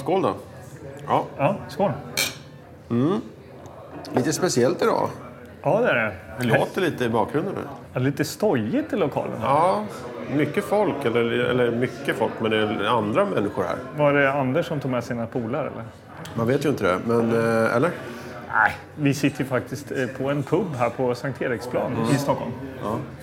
skål då. Ja, Ja, skål. lite speciellt idag. Ja, det är det. Det låter lite i bakgrunden nu. Ja, Lite stojigt i lokalen. Ja, mycket folk. Eller, eller mycket folk, men det är andra människor här. Var det Anders som tog med sina polare eller? Man vet ju inte det, men eh, eller? Nej, vi sitter ju faktiskt eh, på en pub här på Sankt Eriksplan i Stockholm.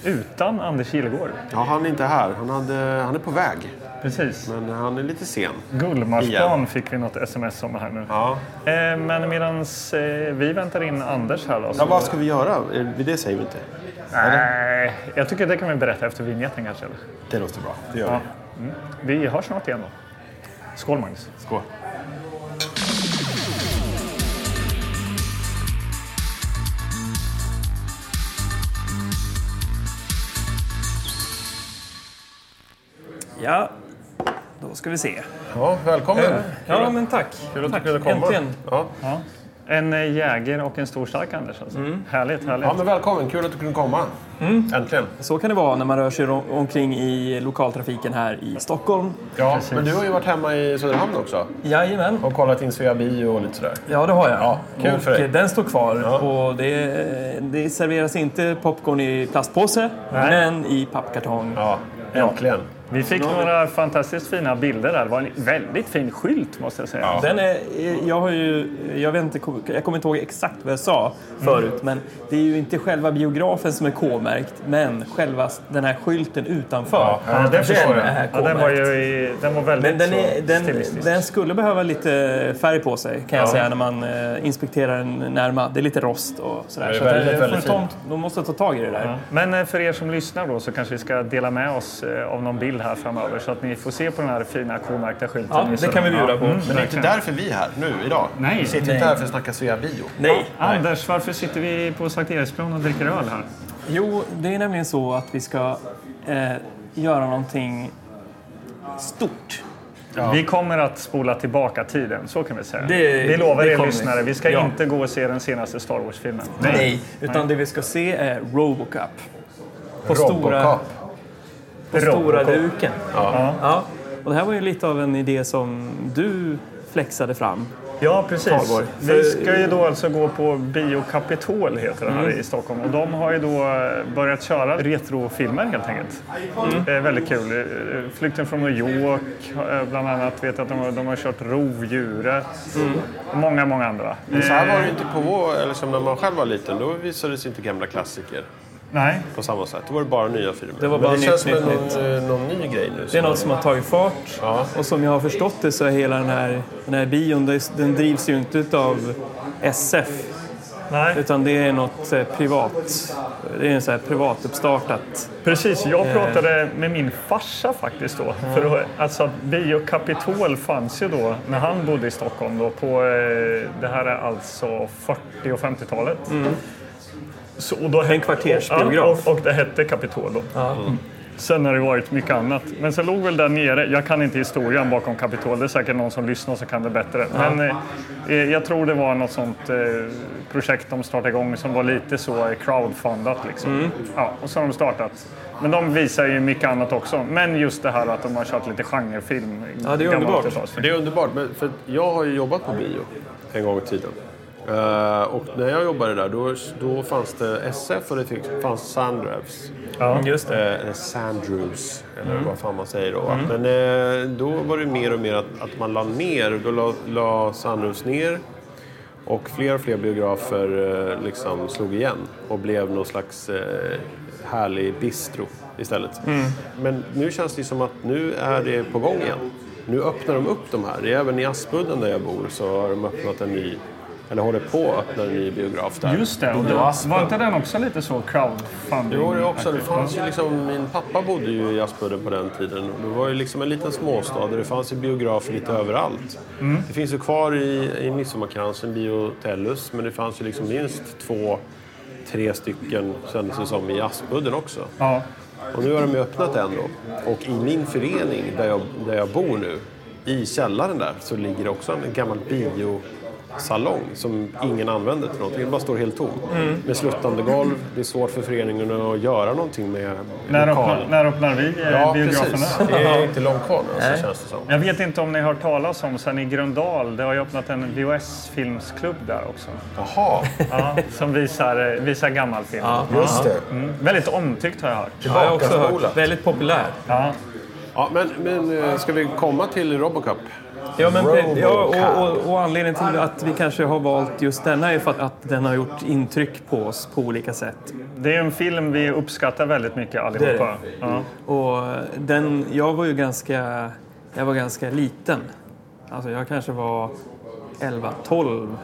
Utan Anders Kilegård. Ja, han är inte här. Han, hade, han är på väg, Precis. men han är lite sen. Gullmarsplan fick vi något sms om här nu. Ja. Eh, men medan eh, vi väntar in Anders här då. Så, Ja, vad ska vi göra? Eh, Det säger vi inte. Nej, jag tycker det kan vi berätta efter vignetten kanske. Eller? Det låter bra. Det gör Ja. Mm. Vi hörs snart igen då. Skål Magnus. vi. Skål. Ja, då ska vi se. Ja, välkommen. Ja, men tack. Kul att du tack. kunde komma. Äntligen. Ja. Ja. En eh, jäger och en stor stark Anders alltså. Härligt, härligt. ja, men välkommen. Kul att du kunde komma. Äntligen. Så kan det vara när man rör sig om- omkring i lokaltrafiken här i Stockholm. Ja, men du har ju varit hemma i Söderhamn också. Jajamän. Och kollat in Svea bio och lite sådär. Ja, det har jag. Ja, kul och för dig. eh, den står kvar. Ja. Och det, det serveras inte popcorn i plastpåse, Nej. men i pappkartong. Ja, äntligen. Vi fick några fantastiskt fina bilder där. Det var en väldigt fin skylt måste jag säga. Ja. Den är, jag har ju, jag vet inte, jag kommer inte ihåg exakt vad jag sa förut, men det är ju inte själva biografen som är K-märkt, men själva den här skylten utanför. Ja, ja, det den förstår jag. är Ja, den var ju i, den var väldigt Men den, är, den, stilistisk. den skulle behöva lite färg på sig kan jag säga när man eh, inspekterar den närmare. Det är lite rost och sådär. Det är Så väldigt, eh, väldigt ta- De måste ta tag i det där. Ja. Men eh, för er som lyssnar då så kanske vi ska dela med oss av någon bild här framöver så att ni får se på den här fina K-märkta skylten. Ja, det kan vi bjuda på. Mm, Men det är inte därför vi är här nu, idag. Nej. Vi sitter Nej. inte här för att snacka Svea bio. Nej. Anders, varför sitter vi på Sankt Eriksplan och dricker öl här? Jo, det är nämligen så att vi ska eh, göra någonting stort. Vi kommer att spola tillbaka tiden, så kan vi säga. Det- vi lovar det er lyssnare, vi ska Ja. inte gå och se den senaste Star Wars-filmen. Nej. Utan det vi ska se är Robocop. På stora, På stora duken. Ja. Ja. Och det här var ju lite av en idé som du flexade fram. Ja, precis. Valborg. Vi ska ju då alltså gå på Bio Capitol heter det här Mm. i Stockholm. Och de har ju då börjat köra retrofilmer helt enkelt. Mm. Det är väldigt kul. Eh, Flykten från New York eh, bland annat. Vet jag att de, har- de har kört Rovdjuret. Mm. Och många, många andra. Men så här var det ju inte på vår, eller som när man själv var liten. Då visades inte gamla klassiker Nej, på samma sätt. Då var det bara nya filmer. Det var bara det nytt, känns som nytt, en, nytt. någon, eh, någon ny grej nu. Det är något som har tagit fart. Ja. Och som jag har förstått det så är hela den här, den här bion, det- den drivs ju inte av SF. nej. Utan det är något eh, privat. Det är en så här privat uppstartat. Precis, Eh. jag pratade med min farsa faktiskt då. För att, alltså, Bio Capitol fanns ju då när han bodde i Stockholm då på, eh, det här är alltså 40 och 50-talet. Så, och då, En kvartersbiograf. Ja, och, och det hette Capitol då. Mm. Sen har det varit mycket annat. Men sen låg väl där nere, jag kan inte historien bakom Capitol, det är säkert någon som lyssnar som kan det bättre. Men eh, jag tror det var något sånt eh, projekt de startade igång som var lite så crowdfundat. Liksom. Ja, och så har de startat. Men de visar ju mycket annat också. Men just det här att de har kört lite genrefilm. Ja, det är underbart. 80-talsfilm. Det är underbart, men för jag har ju jobbat på bio en gång i tiden. Eh, och när jag jobbade där då, då fanns det SF och det fanns Sandrevs. Ja. Just det. Eh, eller Sandrews, eller vad fan man säger då. va? Men eh, då var det mer och mer att, att man la ner. Då la, la Sandrews ner. Och fler och fler biografer eh, liksom slog igen och blev någon slags eh, härlig bistro istället. Men nu känns det som att nu är det på gång igen. Nu öppnar de upp de här. Även i Aspudden där jag bor så har de öppnat en ny, eller håller på att öppna en ny biograf där. Just det, och Aspen. var inte den också lite så crowdfunding? Jo, det också. Det fanns ju liksom, min pappa bodde ju i Aspudden på den tiden. Det var ju liksom en liten småstad där det fanns ju biografer lite överallt. Det finns ju kvar i, i Midsommarkransen, Bio Tellus, men det fanns ju liksom minst två, tre stycken kändes det som i Aspudden också. Ja. Och nu har de ju öppnat en då. Och i min förening där jag, där jag bor nu, i källaren där, så ligger det också en gammal bio salong som ingen använder till någonting. Den bara står helt tom. Med sluttande golv. Det är svårt för föreningen att göra någonting med När öppnar, när öppnar vi eh, Ja, biografen precis. Det är inte långt kvar nu, Nej. alltså, känns det som. Jag vet inte om ni har hört talas om sen i Gröndal. Det har ju öppnat en VHS-filmsklubb där också. Jaha, Ja, som visar, eh, visar gammal film. just det. Mm. Väldigt omtyckt har jag hört. Det har jag också hört. Väldigt populär. Ja. Ja, men, men eh, ska vi komma till Robocop? Ja, men, ja, och, och, och anledningen till att vi kanske har valt just denna är för att, att den har gjort intryck på oss på olika sätt. Det är en film vi uppskattar väldigt mycket allihopa. Ja. Och den, jag var ju ganska, jag var ganska liten. Alltså jag kanske var 11, 12, to-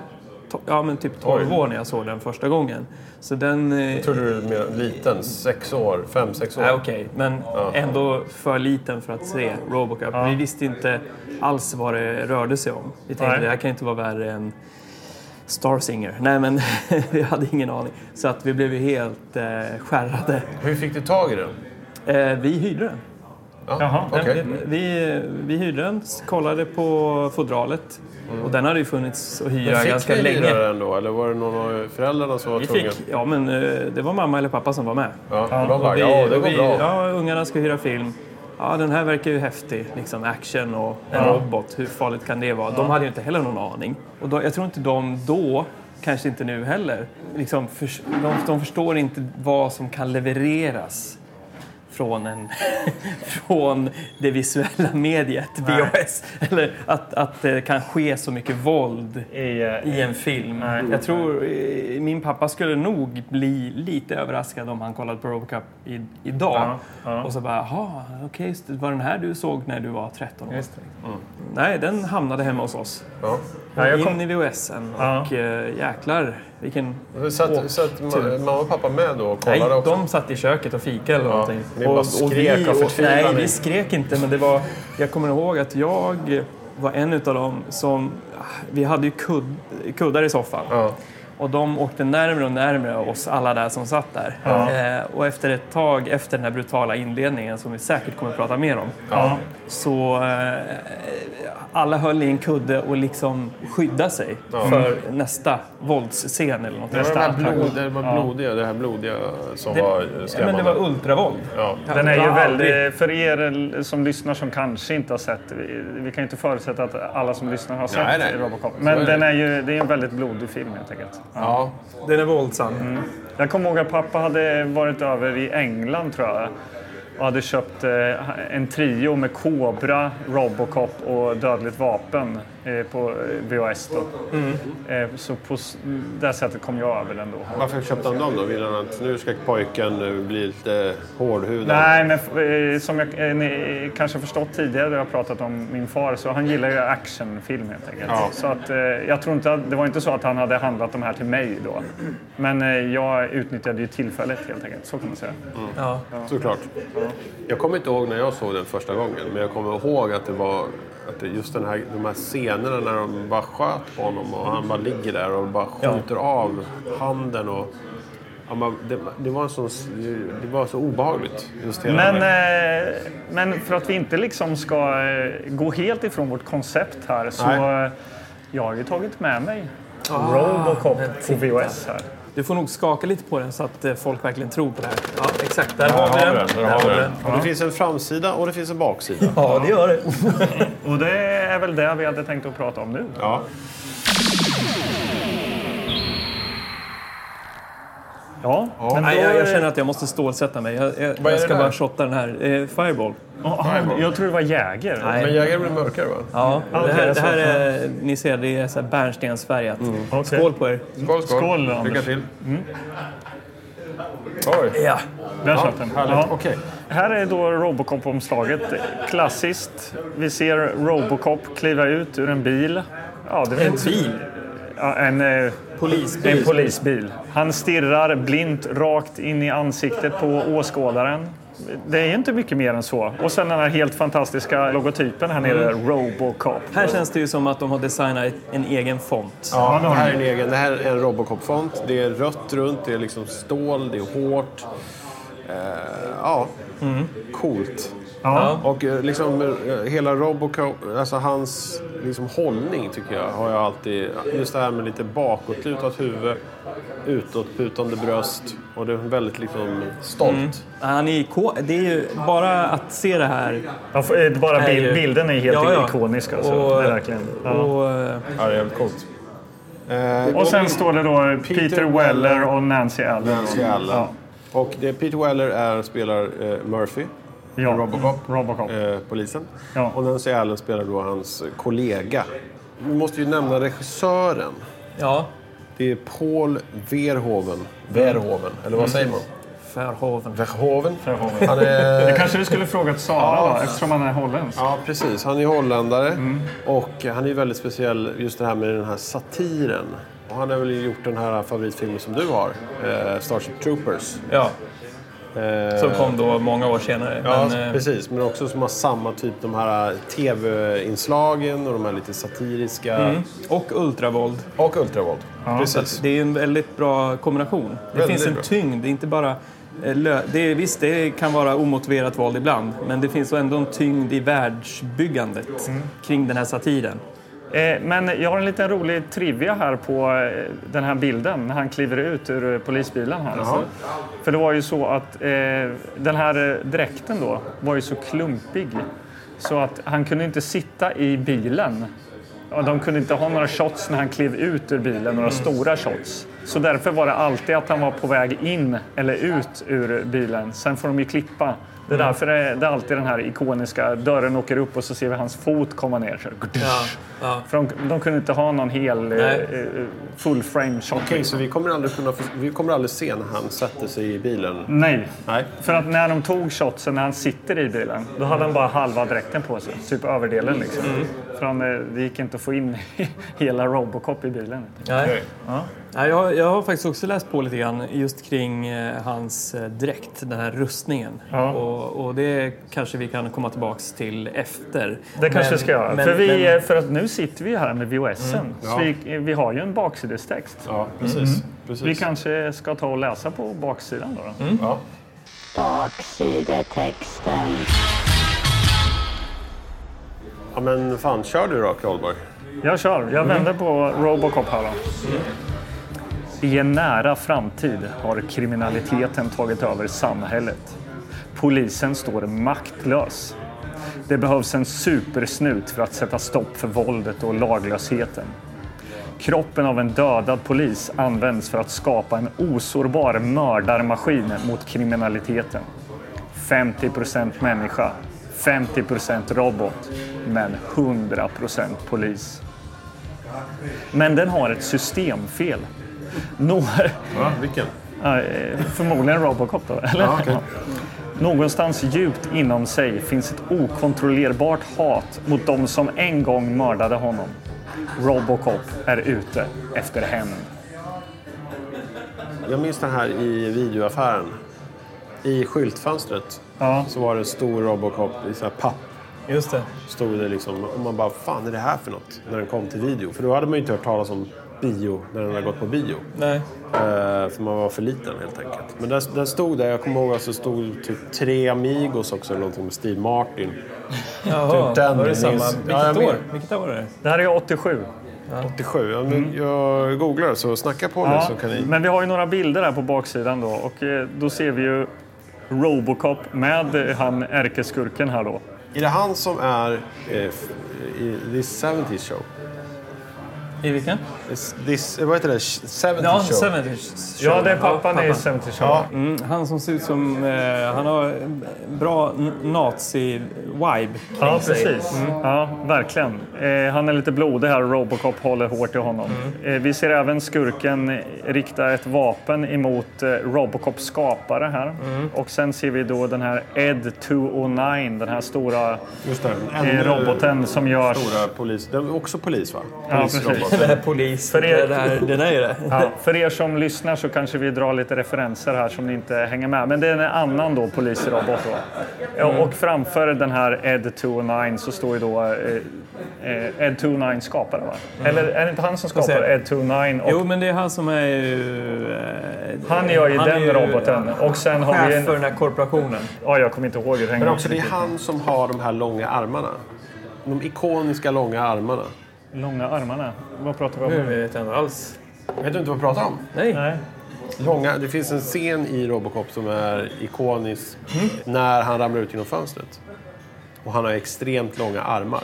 ja men typ 12 Oj. år när jag såg den första gången. Så den... Jag tror du är mer liten, sex år, fem, sex år. Nej, okej. Men ändå för liten för att se Robocop. Vi visste inte alls vad det rörde sig om. Vi tänkte Nej. det här kan inte vara värre än Star Singer. Nej, men vi hade ingen aning. Så att vi blev ju helt eh, skärrade. Hur fick du tag i den? Eh, vi hyrde den. Ja, okej. Vi, vi hyrde den, kollade på fodralet. Och den hade ju funnits att hyra Fick ganska ni länge. hyra den då? Eller var det någon av föräldrarna som var Vi tvungen? fick, ja men eh, det var mamma eller pappa som var med. Ja, och de bara, vi, ja det går vi, bra. Ja, ungarna ska hyra film. Ja, den här verkar ju häftig. Liksom action och en robot. Hur farligt kan det vara? De hade ju inte heller någon aning. Och då, jag tror inte de då, kanske inte nu heller, liksom för, de, de förstår inte vad som kan levereras från, en, från det visuella mediet, VHS. Eller att, att det kan ske så mycket våld I, eh, i en film. Jag tror eh, min pappa skulle nog bli lite överraskad om han kollade på Robocop i, idag. Ja, ja. Och så bara, jaha, okej, det var den här du såg när du var 13 år? Just Nej, den hamnade hemma hos oss. Ja. Ja, jag In i VHSen Ja. och eh, jäklar vilken... Satt, satt ma- mamma och pappa med då och Nej, kollade också? de satt i köket och fika eller någonting. ni bara skrek av förtvivlan. Nej, vi skrek inte, men det var... Jag kommer ihåg att jag var en av dem som... Vi hade ju kudd, kuddar i soffan. Ja. Och de åkte närmare och närmare oss alla där som satt där. Eh, och efter ett tag, efter den här brutala inledningen som vi säkert kommer att prata mer om, Ja. så eh, alla höll i en kudde och liksom skydda sig för nästa våldsscen eller något. Det var, här blod, det var Ja. blodiga, det här blodiga som Det- var Ja, men skrämmande. det var ultravåld. ja. Den är ju väldigt, för er som lyssnar som kanske inte har sett, vi, vi kan ju inte förutsätta att alla som lyssnar har sett Nej, nej. Robocop. Men är det. den är ju, det är en väldigt blodig film helt enkelt. Ja. Den är våldsam. Jag kommer ihåg att pappa hade varit över i England tror jag och hade köpt eh, en trio med Cobra, Robocop och Dödligt vapen på eh, VHS. Då. Eh, så på det sättet kom jag över den då. Varför köpte han dem då? Ville han att nu ska pojken eh, bli lite hårdhudad? Nej, men eh, som jag eh, ni kanske förstått tidigare när jag har pratat om min far så han gillar ju actionfilm helt enkelt. Ja. Så att, eh, jag tror inte att, det var inte så att han hade handlat de här till mig då. Men eh, jag utnyttjade ju tillfället helt enkelt, så kan man säga. Ja. Såklart. Jag kommer inte ihåg när jag såg den första gången, men jag kommer ihåg att det var att det just den här, de här scenerna när de bara sköt på honom och han bara ligger där och bara skjuter av handen. Och, ja, man, det, det, var sån, det var så obehagligt. Just hela Men, eh, men för att vi inte liksom ska eh, gå helt ifrån vårt koncept här så Nej. eh, jag har ju tagit med mig Robocop på VHS här. Du får nog skaka lite på den så att eh, folk verkligen tror på det här. Ja, exakt. Där Där har vi den. den. Där har vi den. Och det finns en framsida och det finns en baksida. Ja, det gör det. Och det är väl det vi hade tänkt att prata om nu. Ja. Ja, men Nej, då, jag, jag känner att jag måste stålsätta mig. Jag, jag, jag det ska bara shotta den här. Eh, Fireball. Ja, jag tror det var Jäger. Nej. Men Jägare blir mörkare va? Ja, det Okej, här, det här är, ni ser, det är så här bärnstensfärgat. Okej. Skål på er. Skål, skål. Skål, Lycka till. Oj. Ja. Där satt den. Ja. Okej. Här är då Robocop-omslaget. Klassiskt. Vi ser Robocop kliva ut ur en bil. Ja, det är En bil. Ja, en, eh, Polisbil. en polisbil. Han stirrar blint rakt in i ansiktet på åskådaren. Det är inte mycket mer än så. Och sen den här helt fantastiska logotypen här nere, Robocop. Här känns det ju som att de har designat en egen font. Ja, det här är en egen. Det här är en Robocop-font. Det är rött runt, det är liksom stål, det är hårt. Eh, ja, coolt. Ja. Och eh, liksom eh, hela Robocop, alltså hans liksom hållning tycker jag har jag alltid... Just det här med lite bakåtlutat huvud, utåtputande bröst och det är väldigt liksom stolt. Han är iko- det är ju bara att se det här. Ja, för, eh, bara är bild, ju- bilden är helt Ja, ja. ikonisk. Alltså. Och- det är verkligen. Ja. Och, Ja, det är jävligt coolt. Eh, Och sen står det då Peter, Weller och Nancy Allen. Nancy Allen. Ja. Och det, Peter Weller är, spelar eh, Murphy, Ja. Robocop. Robocop. eh, polisen. Ja. Och Nancy Allen spelar då hans kollega. Vi måste ju nämna regissören. ja, Det är Paul Verhoeven. Verhoeven, eller vad säger man? Verhoeven. Verhoeven. Verhoeven. Han är... Det kanske du skulle frågat Sara Ja. då, eftersom han är holländsk. Ja, precis. Han är holländare och han är ju väldigt speciell just det här med den här satiren. Och han har väl gjort den här favoritfilmen som du har, eh, Starship Troopers. Ja, som kom då många år senare. Ja, Men, eh, precis. Men också som har samma typ, de här tv-inslagen och de här lite satiriska. mm. Och ultravåld. Och ultravåld. Så Precis. det är en väldigt bra kombination. Det Väldigt finns en bra. tyngd, det är inte bara... eh, lö- Det är, visst, det kan vara omotiverat våld ibland, men det finns ändå en tyngd i världsbyggandet Mm. kring den här satiren. Eh, Men jag har en liten rolig trivia här på eh, den här bilden när han kliver ut ur eh, polisbilen här. Jaha. För det var ju så att den här dräkten då var ju så klumpig så att han kunde inte sitta i bilen. De kunde inte ha några shots när han klev ut ur bilen, några stora shots. Så därför var det alltid att han var på väg in eller ut ur bilen. Sen får de ju klippa. Det är därför det är, det är alltid den här ikoniska dörren åker upp och så ser vi hans fot komma ner. Så, Ja, ja. för de, de kunde inte ha någon hel eh, Nej. eh, full frame shot. Okej, så vi kommer, aldrig kunna, vi kommer aldrig se när han sätter sig i bilen? Nej, Nej. för att när de tog shotsen när han sitter i bilen, då hade han bara halva dräkten på sig. Typ överdelen liksom. För han, eh, det gick inte att få in hela Robocop i bilen. Nej. Ja. Ja, jag, har- jag har faktiskt också läst på lite grann just kring eh, hans eh, dräkt, den här rustningen. Ja. Och, och det kanske vi kan komma tillbaks till efter. Det kanske Men- ska göra. men- för, vi, men- eh, för att nu sitter vi här med VHSen. Så Ja. vi, vi har ju en baksidestext. Ja, precis. precis. Vi kanske ska ta och läsa på baksidan då. då. Ja. Baksidetexten. ja, men fan, kör du då, Kronborg. Jag kör. Jag vänder på Robocop här då. I en nära framtid har kriminaliteten tagit över samhället. Polisen står maktlös. Det behövs en supersnut för att sätta stopp för våldet och laglösheten. Kroppen av en dödad polis används för att skapa en osårbar mördarmaskin mot kriminaliteten. 50 procent människa, 50 procent robot, men 100 procent polis. Men den har ett systemfel. Nå- Ja, vilken? Ja, eh, förmodligen Robocop då, eller? Ja, okej. Någonstans djupt inom sig finns ett okontrollerbart hat mot de som en gång mördade honom. Robocop är ute efter hämnd. Jag minns den här i videoaffären. I skyltfönstret Ja. så var det stor Robocop i så här papp. Just det. Stod det liksom, och man bara, fan är det här för något? När den kom till video. För då hade man ju inte hört talas om bio när den hade gått på bio. Nej. Eh, för man var för liten helt enkelt. Men den, den stod där, jag kommer ihåg att det stod typ tre Amigos också, eller någonting med Steve Martin. Jaha, Typ den var det samma? Ja, Vilket år? minns- Vilket år är det? Det här är 87. 87. Ja, men Jag googlar så snacka på nu Ja, så kan ni... men vi har ju några bilder här på baksidan då och eh, då ser vi ju Robocop med eh, han ärkeskurken här då. Är det han som är eh, i This 70s Show? I vilken? This, this, vad heter det? 70s Ja, Show? 70s Ja, det är pappan i pappan. 70 Show. Ja. Mm, han som ser ut som... Eh, han har bra nazi-vibe Ja, precis. Ja, verkligen. Eh, han är lite blodig här och Robocop håller hårt i honom. Eh, vi ser även skurken rikta ett vapen emot eh, Robocops skapare här. Och sen ser vi då den här Ed 209, den här stora Just det. eh, roboten som görs... Stora polis. Den är också polis va? Ja, Polisrobot. precis. Den här polis, För er- det här, den är ju det. Ja, för er som lyssnar så kanske vi drar lite referenser här som ni inte hänger med. Men det är en annan då polisrobot. Då. Ja, Och framför den här Ed 209 så står ju då eh, eh, Ed 209 skapare va? Eller är det inte han som skapar Ed 209? Och Jo, men det är han som är ju... eh, han gör ju han är den ju, roboten. ja, Och sen har vi en... för den här korporationen. Ja, jag kommer inte ihåg hur det hänger Men också det är han som har de här långa armarna. De ikoniska långa armarna. Långa armarna. Vad pratar vi om Nu vet jag inte alls. Vet du inte vad jag pratar om? Nej. Nej. Långa, det finns en scen i Robocop som är ikonisk när han ramlar ut genom fönstret. Och han har extremt långa armar.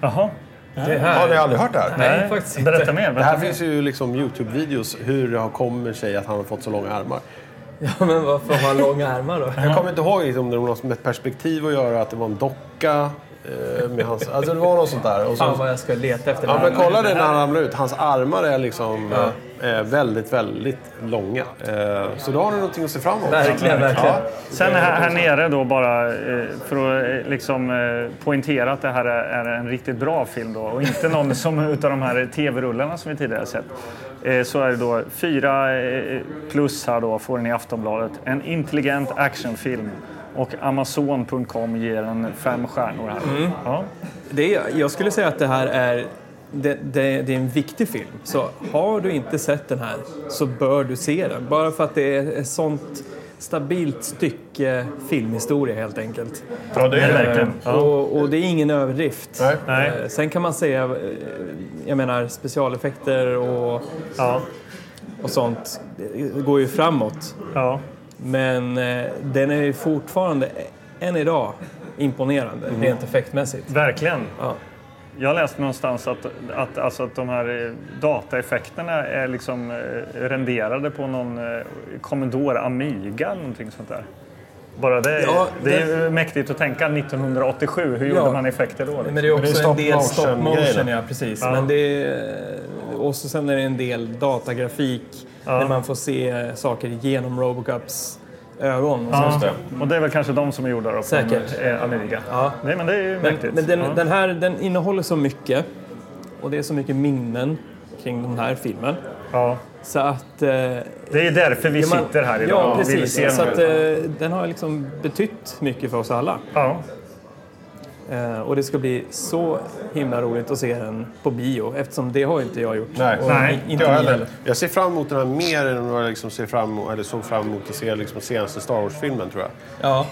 Jaha. Det Har ni här. aldrig hört det här? Nej, faktiskt inte. Berätta mer. Det Berätta här mer. finns ju liksom Youtube-videos hur det har kommer sig att han har fått så långa armar. Ja, men varför har han långa armar då? Jag kommer inte ihåg liksom, om det var något med perspektiv att göra, att det var en docka. Eh, med hans, alltså det var något sånt där. Och så, Fan vad jag ska leta efter ja, men här. kolla det när han ramlar ut. Hans armar är liksom eh, väldigt, väldigt långa. Eh, så då har ni någonting att se fram emot. Verkligen, verkligen. Ja. Sen här, här nere då bara eh, för att eh, liksom eh, poängtera att det här är en riktigt bra film då och inte någon som utav de här tv-rullarna som vi tidigare sett. Eh, Så är det då fyra eh, plus här då får den i Aftonbladet. En intelligent actionfilm och Amazon.com ger en fem stjärnor här. Ja. Det är, jag skulle säga att det här är, det, det, det är en viktig film. Så har du inte sett den här så bör du se den. Bara för att det är ett sånt stabilt stycke filmhistoria helt enkelt. Ja, det är det verkligen. Ja. Och, och det är ingen överdrift. Nej. Nej. Eh, Sen kan man säga, eh, jag menar specialeffekter och, Ja. och sånt det går ju framåt. Ja. Men eh, den är ju fortfarande, än idag, imponerande rent effektmässigt. Verkligen. Ja. Jag läste någonstans att, att, alltså att de här eh, dataeffekterna är liksom eh, renderade på någon Commodore Amiga eller någonting sånt där. Bara det, Ja, det är ju mäktigt att tänka 1987. Hur gjorde Ja. man effekter då? liksom? Men det är också det är en del stop motion ja precis. Ja. Men det är, och så sen är det en del datagrafik Ja. där man får se saker genom Robocups ögon. Och Ja, sånt. och det är väl kanske de som är gjorda på Amiga. Ja. Nej, men det är ju Men, mäktigt. men den, ja. den här den innehåller så mycket och det är så mycket minnen kring den här filmen. ja. Så att... Eh, Det är därför vi ja, man- sitter här idag. Ja, och vill precis. Så att, eh, den har liksom betytt mycket för oss alla. ja. Eh, och det ska bli så himla roligt att se den på bio eftersom det har inte jag gjort. Nej, Nej, inte jag, heller. heller. jag ser fram emot den här mer än vad jag liksom ser fram emot, eller såg fram emot att se liksom senaste Star Wars-filmen tror jag. Ja.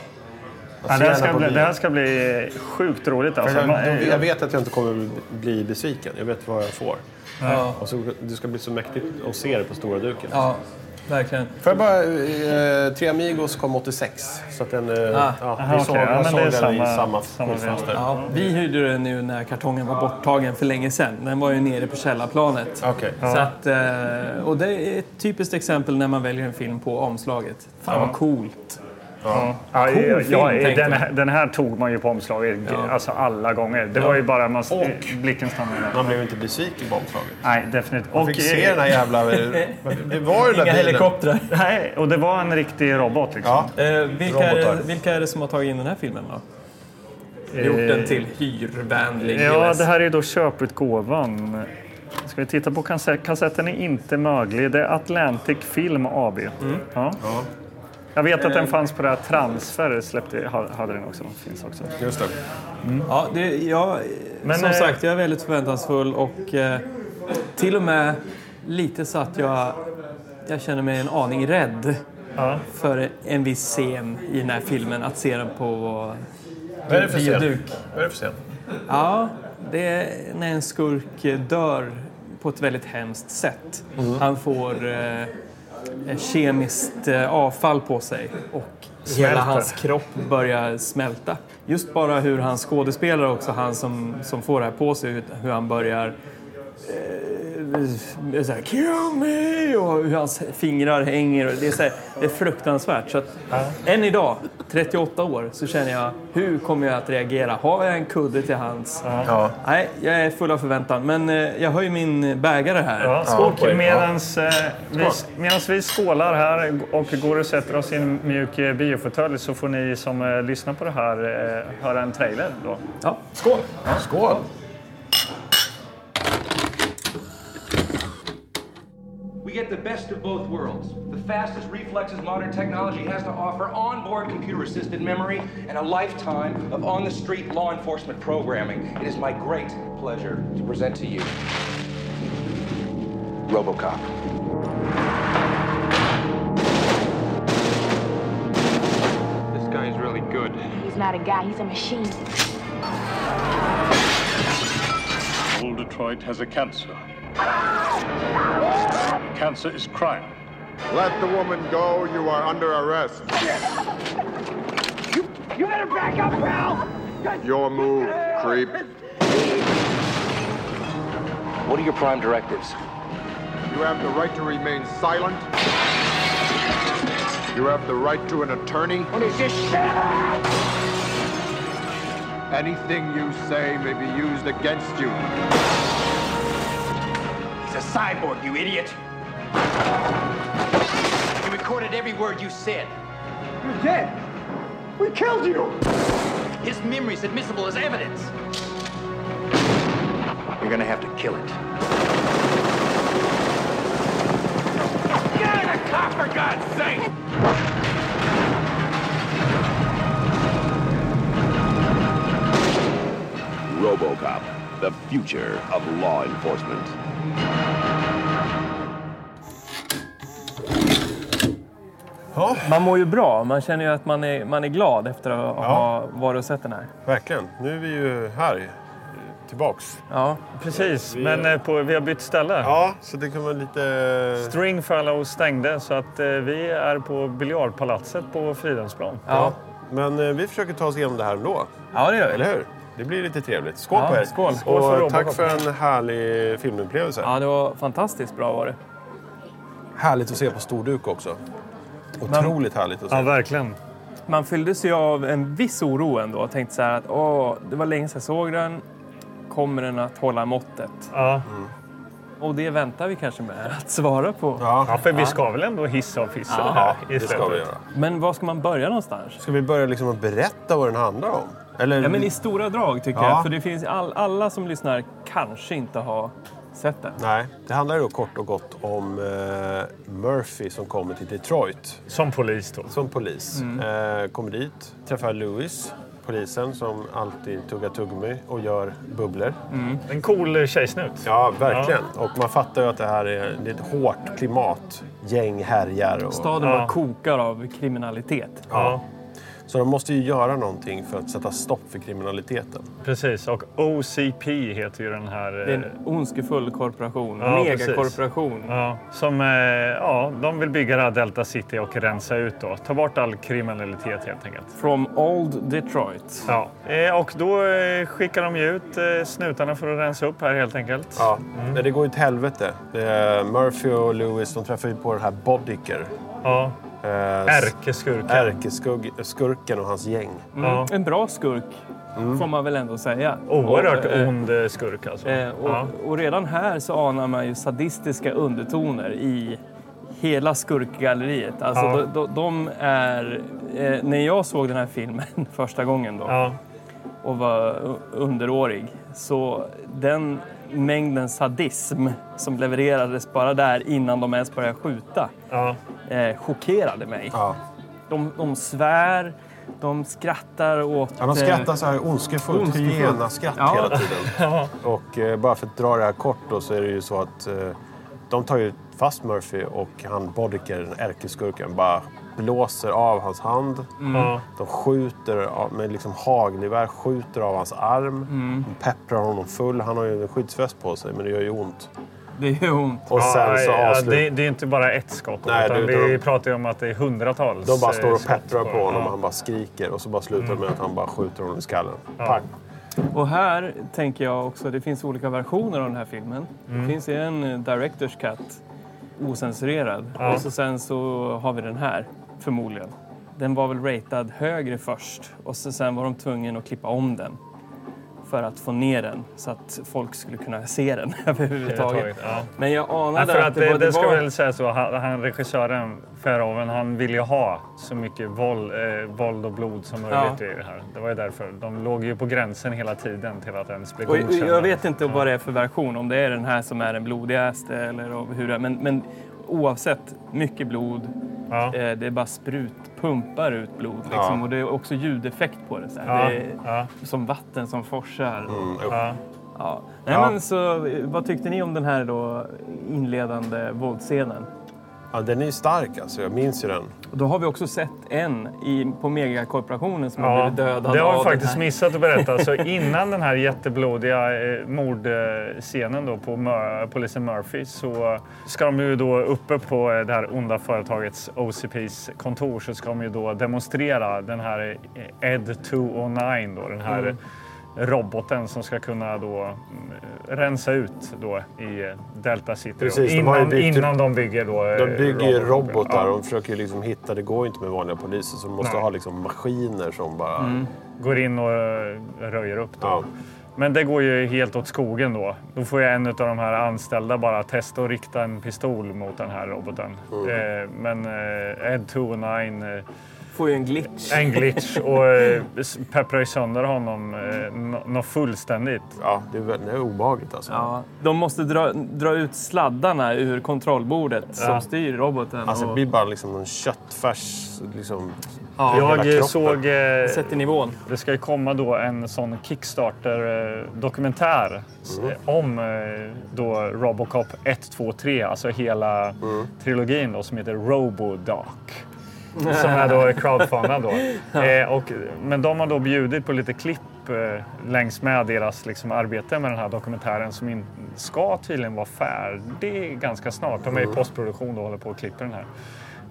Ja, det, här den ska bli, det här ska bli sjukt roligt alltså. jag, jag vet att jag inte kommer bli besviken. Jag vet vad jag får. Ja. Och så, det ska bli så mäktigt att se det på stora duken. ja, verkligen. Får jag bara... Eh, Tre Amigos kom 86. Så att den... Eh, Ah. ja, Aha, vi såg, okej. Ja, såg den samma- i samma samma skyltfönster. Ja, vi hyrde den nu när kartongen var borttagen för länge sedan. Den var ju nere på källarplanet. Okej. Så att, eh, och det är ett typiskt exempel när man väljer en film på omslaget. Fan vad coolt. Ja, ja, Cool ja, film, ja, den, här, den här tog man ju på omslaget Ja. alltså alla gånger. Det var ju bara man, Och- blicken stannade där. Man blev inte besviken på omslaget. Nej, definitivt. Man Och, fick se den här jävla... Det var ju den där Inga bilen. helikoptrar. nej, och det var en riktig robot liksom. Ja. Eh, vilka, är det, vilka är det som har tagit in den här filmen då? Gjort den till hyrvänlig Ja, det här är då köputgåvan. Ska vi titta på kassett? Kassetten är inte möglig. Det är Atlantic Film AB. Mm. Ja. Jag vet att den fanns på det här Transfer. Släppte, ha- hade den också. Finns också. Just det. Ja, det, jag, Men, som eh, sagt, jag är väldigt förväntansfull och eh, till och med lite så att jag, jag känner mig en aning rädd Ja. för en viss scen i den här filmen, att se den på Vad är det för scen? bioduk. Vad är det för scen? Ja, det är när en skurk dör på ett väldigt hemskt sätt. Han får eh, kemiskt eh, avfall på sig och hela Smälter. hans kropp börjar smälta. Just bara hur han skådespelar också, han som, som får det här på sig, hur, hur han börjar eh, så här, Kill me! Och hur hans fingrar hänger. Och det, är så här, det är fruktansvärt. Så att, än idag, 38 år, så känner jag hur kommer jag att reagera? Har jag en kudde till hands? Ja. Nej, jag är full av förväntan. Men eh, jag höjer min bägare här. Ja, Skål på och medans, eh, vi, medans vi skålar här och går och sätter oss i en mjuk eh, biofåtölj så får ni som eh, lyssnar på det här eh, höra en trailer. Då. Ja, skål! Skål! Get the best of both worlds. The fastest reflexes modern technology has to offer, onboard computer-assisted memory, and a lifetime of on-the-street law enforcement programming. It is my great pleasure to present to you RoboCop. This guy is really good. He's not a guy, he's a machine. Old Detroit has a cancer. Cancer is crime. Let the woman go. You are under arrest. You better back up, pal! Your move, creep. What are your prime directives? You have the right to remain silent. You have the right to an attorney. What is this shit? Anything you say may be used against you. He's a cyborg, you idiot! He recorded every word you said. You're dead! We killed you! His memory's admissible as evidence. You're gonna have to kill it. Get a cop, for God's sake! RoboCop, the future of law enforcement. Man mår ju bra. Man känner ju att man är, man är glad efter att ha varit och sett den här. Verkligen. Nu är vi ju här. Tillbaks. Ja. Precis, men eh, på, vi har bytt ställe. Ja, så det kan vara lite... Stringfellow stängde så att eh, vi är på biljardpalatset på Fridhemsplan. Ja. Men eh, vi försöker ta oss igenom det här ändå. ja, det gör vi. Eller hur? Det blir lite trevligt. Skål Ja, på er! skål. Skål för Och tack för en härlig filmupplevelse. Ja, det var fantastiskt bra var det. Härligt att se på storduk också. Otroligt härligt att se. Ja, verkligen. Man fylldes ju av en viss oro ändå och tänkte så här att åh, det var länge sedan jag såg den. Kommer den att hålla måttet? Ja. Och det väntar vi kanske med att svara på. Ja, ja, för vi ska väl ändå hissa och fissa det här det ska vi göra. Men var ska man börja någonstans? Ska vi börja liksom att berätta vad den handlar om? Eller... Ja, men I stora drag tycker Ja. jag. För det finns all, alla som lyssnar kanske inte har sett den. Nej, det handlar då kort och gott om eh, Murphy som kommer till Detroit Som polis då. som polis. Eh, kommer dit, träffar Lewis, polisen som alltid tuggar tuggummi och gör bubblor. En cool tjejsnut. Ja, verkligen. Och man fattar ju att det här är, det är ett hårt klimat. Gäng härjar. Och... Staden Ja. bara kokar av kriminalitet. Ja, Så de måste ju göra någonting för att sätta stopp för kriminaliteten. precis. Och OCP heter ju den här... Det är en ondskefull korporation. Ja, megakorporation. Ja, som, eh, ja, de vill bygga det här Delta City och rensa ut då. Ta bort all kriminalitet helt enkelt. From Old Detroit. Ja. Eh, och då eh, skickar de ju ut eh, snutarna för att rensa upp här helt enkelt. Ja, men det går ju till helvete. Murphy och Lewis de träffar ju på den här Bodicker. Ja. Eh, Ärkeskurken. Ärkeskurken och hans gäng. Ja. En bra skurk, får man väl ändå säga. Oerhört Och, eh, ond eh, skurk alltså. Eh, och, ja. och redan här så anar man ju sadistiska undertoner i hela skurkgalleriet. Alltså Ja. de, de, de är... Eh, när jag såg den här filmen första gången då Ja. och var underårig så den mängden sadism som levererades bara där innan de ens började skjuta Ja. eh, chockerade mig. Ja. De, de svär, de skrattar åt... Ja, de eh, skrattar så här ondskefullt, ondskefullt. Ja. hela tiden. Och eh, bara för att dra det här kort då, så är det ju så att eh, de tar ju fast Murphy och han Bodicker, den ärkeskurken, bara blåser av hans hand. Ja. De skjuter av, med liksom hagelgevär, skjuter av hans arm. De pepprar honom full. Han har ju en skyddsväst på sig, men det gör ju ont. Det gör ont. Och sen så ja, avslutar... det, det är inte bara ett skott. Nej, utan det- vi de- pratar ju om att det är hundratals De bara står eh, och skott pepprar på honom och Ja. han bara skriker. Och så bara slutar det med att han bara skjuter honom i skallen. Pang! Och här tänker jag också, det finns olika versioner av den här filmen. Det finns en eh, Directors Cut, ocensurerad. Ja. Och så sen så har vi den här, förmodligen. Den var väl ratad högre först och så sen var de tvungna att klippa om den för att få ner den så att folk skulle kunna se den överhuvudtaget. Taget, ja. Men jag anade för att, att det, det, det ska var väl säga så, han, han regissören Verhoeven, han ville ju ha så mycket våld, eh, våld och blod som möjligt i det här. Det var ju därför. De låg ju på gränsen hela tiden till att ens bli godkända. jag vet inte vad det är för version, om det är den här som är den blodigaste eller hur det är. Men, men oavsett, mycket blod. Ja. Eh, det är bara sprut, pumpar ut blod. Liksom. Ja. Och det är också ljudeffekt på det. Så här. Ja, det är ja. Som vatten som forsar. Mm, Ja. Ja. Nej, Ja. Men så, vad tyckte ni om den här då inledande våldsscenen? Ja, den är ju stark alltså. Jag minns ju den. Och då har vi också sett en i, på megakorporationen som har Ja, blivit dödad det har den faktiskt missat att berätta. Så innan den här jätteblodiga eh, mordscenen då på Mur- polisen Murphy så ska de ju då uppe på eh, det här onda företagets OCPs kontor så ska de ju då demonstrera den här eh, Ed 209 då, den här Mm. Roboten som ska kunna då mm, rensa ut då i Delta City. Precis, de innan, byggt- innan de bygger då eh, De bygger Robocop. robotar. Ja. De försöker liksom hitta... Det går ju inte med vanliga poliser. Så de måste Nej. ha liksom maskiner som bara... Mm. Går in och eh, röjer upp då. Ja. Men det går ju helt åt skogen då. Då får ju en av de här anställda bara testa att rikta en pistol mot den här roboten. Eh, men eh, Ed 209 eh, Får ju en glitch. en glitch och eh, pepprar ju sönder honom eh, nå- nå fullständigt. ja, det är, väl- det är obehagligt alltså. Ja, de måste dra, dra ut sladdarna ur kontrollbordet Ja. som styr roboten. Alltså det och blir bara liksom en köttfärs... Liksom, Ja. Jag eh, såg... Eh, sätter nivån. det ska ju komma då en sån Kickstarter-dokumentär om eh, då Robocop 1, 2, 3, alltså hela trilogin då, som heter Robodoc. Som är då crowdfundad då. Eh, och, men de har då bjudit på lite klipp eh, längs med deras liksom, arbete med den här dokumentären som in, ska tydligen vara färdig ganska snart. De är i postproduktion och håller på att klippa den här.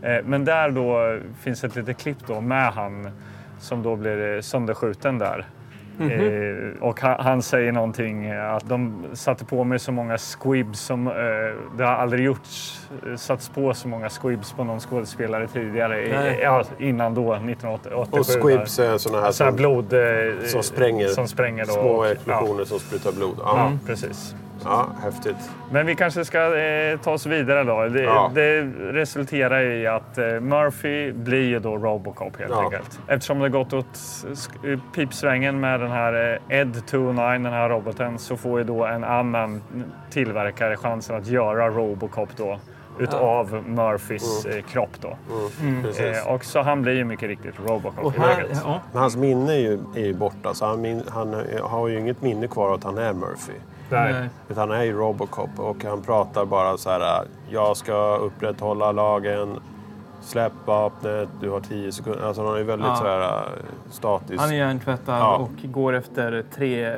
Eh, men där då finns ett litet klipp då med han som då blir eh, sönderskjuten där. Eh, och han, han säger någonting eh, att de satte på mig så många squibs som eh, det har aldrig gjorts. eh, Satts på så många squibs på någon skådespelare tidigare. i- Nej. Ja, innan då, 1987. Och squibs är sådana här Så här som, blod eh, som spränger. Som spränger då. små explosioner som sprutar blod. Ja, Ja, ja, precis. Ja häftigt. Men vi kanske ska eh, ta oss vidare då. Det, Ja. det resulterar i att eh, Murphy blir ju då Robocop helt Ja. enkelt. Eftersom det gått åt eh, pipsvängen med den här eh, Ed 209, den här roboten, så får ju då en annan tillverkare chansen att göra Robocop då utav Murphys eh, kropp då. Precis. Eh, och så han blir ju mycket riktigt Robocop Och i här, läget. ja, Men hans minne är ju, är ju borta. Så han, min, han har ju inget minne kvar att han är Murphy. Nej. Utan han är ju Robocop och han pratar bara så här. Jag ska upprätthålla lagen. Släpp vapnet. Du har tio sekunder. Alltså han är väldigt Ja. så här äh, statisk. Han är hjärntvättad Ja. och går efter tre eh,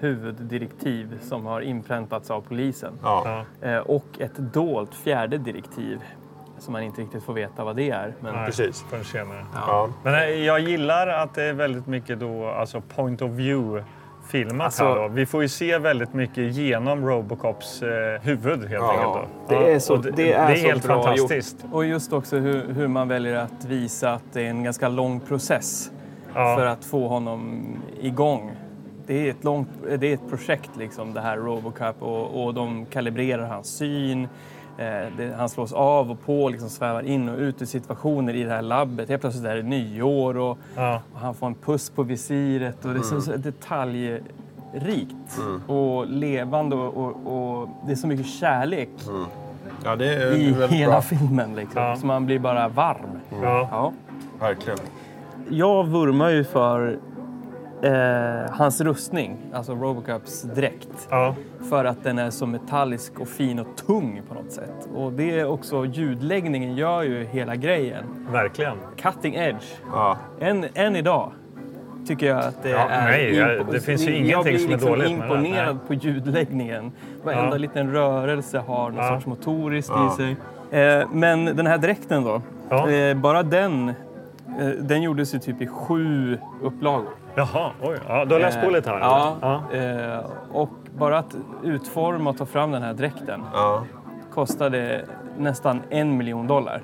huvuddirektiv som har inpräntats av polisen. Ja. Ja. Eh, och ett dolt fjärde direktiv som man inte riktigt får veta vad det är. Men, Nej, Precis. Förrän senare. Ja. Men eh, jag gillar att det är väldigt mycket då, alltså point of view filmat Alltså- här då. Vi får ju se väldigt mycket genom Robocops eh, huvud helt Ja. enkelt. Då. Det är, så, det, det är är så helt bra fantastiskt. Gjort. Och just också hur, hur man väljer att visa att det är en ganska lång process Ja. för att få honom igång. Det är ett, långt, det är ett projekt, liksom, det här Robocop, och, och de kalibrerar hans syn. Eh, det, han slås av och på, liksom svävar in och ut ur situationer i det här labbet. Helt plötsligt är det nyår och, Ja. och han får en puss på visiret. Och det är så, så detaljrikt och levande och, och, och det är så mycket kärlek ja, det är i hela bra. filmen. Liksom. Ja. Så man blir bara varm. Ja. Ja. Verkligen. Jag vurmar ju för eh, hans rustning, alltså Robocops dräkt. Ja. För att den är så metallisk och fin och tung på något sätt. Och det är också ljudläggningen gör ju hela grejen. Verkligen. Cutting edge. Ja. Än, än idag tycker jag att det Ja, är... nej, jag- det finns ju jag ingenting blir som är liksom dåligt med det där. imponerad på ljudläggningen. Varenda Ja. liten rörelse har någon Ja. sorts motoriskt Ja. i sig. Eh, men den här dräkten då, Ja. eh, bara den, eh, den gjordes ju typ i sju upplagor. Jaha, oj. Ja, du har läst på lite här? Ja, ja. Eh, och bara att utforma och ta fram den här dräkten Ja. kostade nästan en miljon dollar.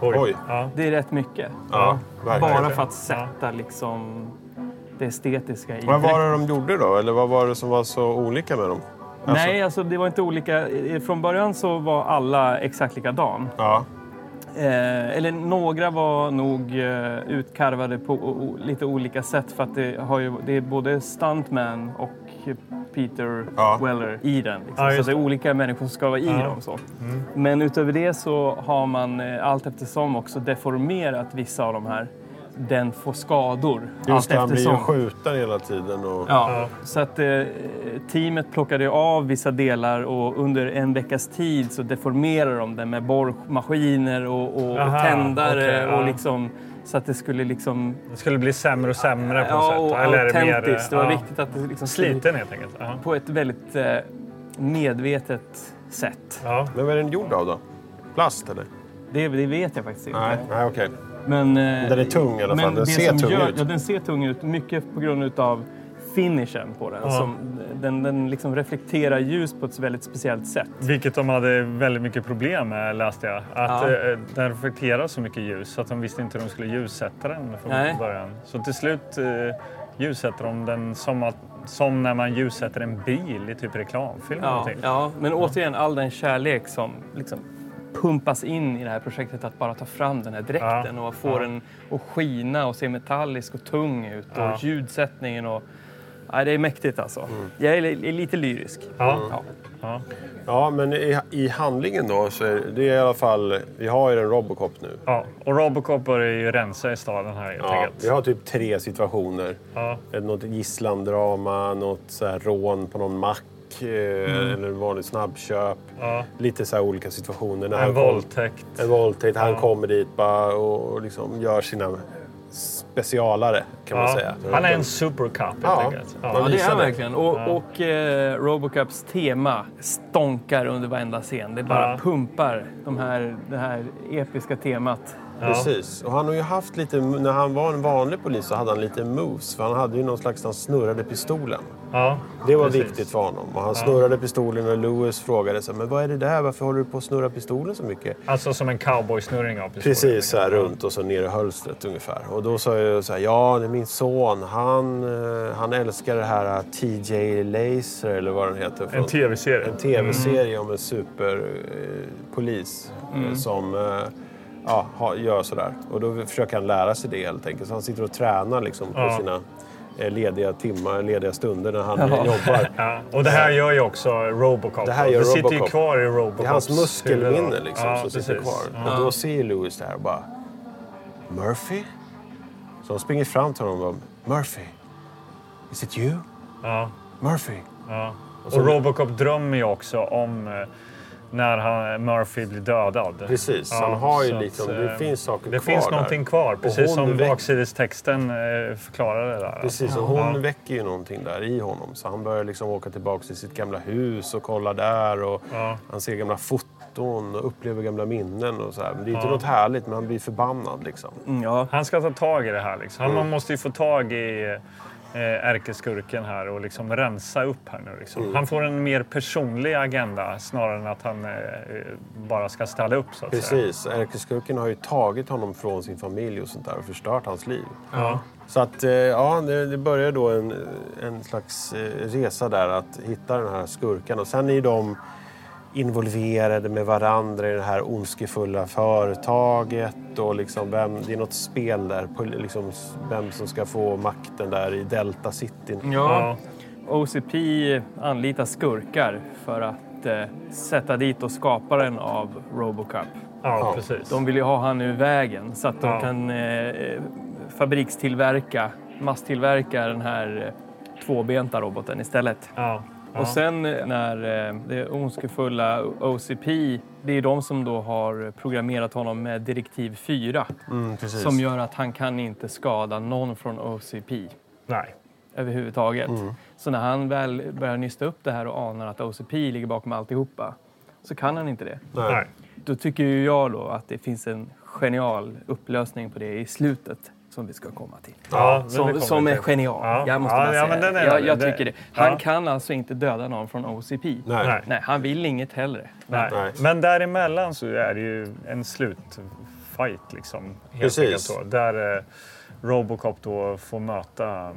Oj. Oj. Ja. Det är rätt mycket. Ja. Bara för att sätta liksom det estetiska i Vad var dräkten. det de gjorde då? Eller vad var det som var så olika med dem? Alltså- Nej, alltså det var inte olika. Eh, Från början så var alla exakt likadan. Ja. Eh, eller några var nog eh, utkarvade på o- lite olika sätt för att det, har ju, det är både stuntman och Peter Ja. Weller i den. Liksom. Ja, så det är olika människor som ska vara i Ja. dem. Så. Men utöver det så har man eh, allt eftersom också deformerat vissa av de här. Den får skador Just allt det, han blir ju skjuten hela tiden. Och... Ja, så att eh, teamet plockade av vissa delar och under en veckas tid så deformerade de den med borrmaskiner och, och Aha, tändare okej, ja. och liksom så att det skulle liksom... Det skulle bli sämre och sämre på något Ja, sätt. och Eller är det mer, autentiskt. Det var ja, viktigt att det liksom Sliten helt enkelt. Ja. På ett väldigt eh, medvetet sätt. Ja. Men vad är den gjord av då? Plast eller? Det, det vet jag faktiskt inte. Nej, nej okej. Men, eh, Den är tung i alla fall. men Den ser tung gör, ut. Ja, den ser tung ut. Mycket på grund av finishen på den. Ja. Som, den den liksom reflekterar ljus på ett väldigt speciellt sätt. Vilket de hade väldigt mycket problem med läste jag. Att Ja. eh, den reflekterar så mycket ljus så att de visste inte hur de skulle ljussätta den från Nej. början. Så till slut eh, ljussätter de den som, att, som när man ljussätter en bil i typ reklamfilm. eller Ja, ja, men återigen all den kärlek som liksom pumpas in i det här projektet att bara ta fram den här dräkten Ja, och få ja. den att skina och se metallisk och tung ut och Ja. ljudsättningen och... Ja, det är mäktigt alltså. Jag är, är lite lyrisk. Ja. Ja. Ja. Ja, men i, i handlingen då så är det är i alla fall... Vi har ju en Robocop nu. Ja. Och Robocop börjar ju rensa i staden här helt Ja, enkelt. vi har typ tre situationer. Ja. Något gisslandrama, något så här rån på någon mack eh, eller en vanlig snabbköp. Ja. Lite så här olika situationer. När En våldtäkt. En våldtäkt. Han Ja. kommer dit bara och liksom gör sina specialare kan man Ja. säga. Han är en supercop helt Ja. enkelt. Ja, Ja, det är han verkligen. Och, Ja. och eh, Robocups tema stånkar under varenda scen. Det bara Ja. pumpar de här, det här episka temat. Precis. Och han har ju haft lite, när han var en vanlig polis så hade han lite moves. För han hade ju någon slags, han snurrade pistolen. Ja, Det var precis. viktigt för honom. Och han snurrade pistolen och Lewis frågade sig, men vad är det där? Varför håller du på att snurra pistolen så mycket? Alltså som en cowboysnurring av pistolen. Precis så här runt och så ner i hölstret ungefär. Och då sa jag så här, ja det är min son. Han, eh, han älskar det här eh, TJ Laser eller vad den heter. En tv-serie. En tv-serie om en superpolis Mm. som eh, ja, ha, gör sådär. Och då försöker han lära sig det helt enkelt. Så han sitter och tränar liksom på Ja. sina eh, lediga timmar, lediga stunder när han Ja. jobbar. Ja, och det här gör ju också Robocop. Det här gör det sitter ju Robocop. kvar i Robocops Det är hans muskelminne liksom, Ja, som sitter precis. kvar. Ja. Och då ser Lewis det här och bara... Murphy? Så de springer fram till honom och bara... Murphy? Is it you? Ja, Murphy? ja. så- Och Robocop drömmer ju också om eh, när han, Murphy blir dödad. Precis, han har ju liksom- att, det eh, finns saker Det kvar finns där. någonting kvar, Och precis som väck- baksidestexten eh, förklarar det där. Precis, och hon väcker ju någonting där i honom. Så han börjar liksom åka tillbaka till sitt gamla hus och kolla där. Och Ja. Han ser gamla foton och upplever gamla minnen och så här. Men det är inte Ja. något härligt, men han blir förbannad liksom. Mm, ja. Han ska ta tag i det här. Liksom. Mm. Man måste ju få tag i ärkeskurken här och liksom rensa upp här nu. Liksom. Mm. Han får en mer personlig agenda snarare än att han eh, bara ska ställa upp. Så att säga. Precis, ärkeskurken har ju tagit honom från sin familj och sånt där och förstört hans liv. Ja. Så att, eh, ja, det, det börjar då en, en slags eh, resa där att hitta den här skurken. Och sen är de involverade med varandra i det här ondskefulla företaget. Och liksom vem, det är något spel där, på liksom vem som ska få makten där i Delta City. Ja. OCP anlitar skurkar för att eh, sätta dit och skaparen av Robocop. Ja, precis. De vill ju ha han ur vägen så att de Ja. kan eh, fabrikstillverka, masstillverka den här eh, tvåbenta roboten istället. Ja. Ja. Och sen eh, när eh, det ondskefulla OCP, det är de som då har programmerat honom med direktiv 4 Mm, som gör att han kan inte skada någon från OCP Nej. överhuvudtaget. Mm. Så när han väl börjar nysta upp det här och anar att OCP ligger bakom alltihopa så kan han inte det. Nej. Nej. Då tycker ju jag då att det finns en genial upplösning på det i slutet som vi ska komma till. Ja, som som är genial. Ja. Jag måste Ja, ja, säga men den är- jag, jag tycker det. Han ja. kan alltså inte döda någon från OCP. Nej. Nej. Nej, han vill inget hellre. Nej. Nej. Men däremellan så är det ju en slutfight liksom. Helt Precis. Där eh, Robocop då får möta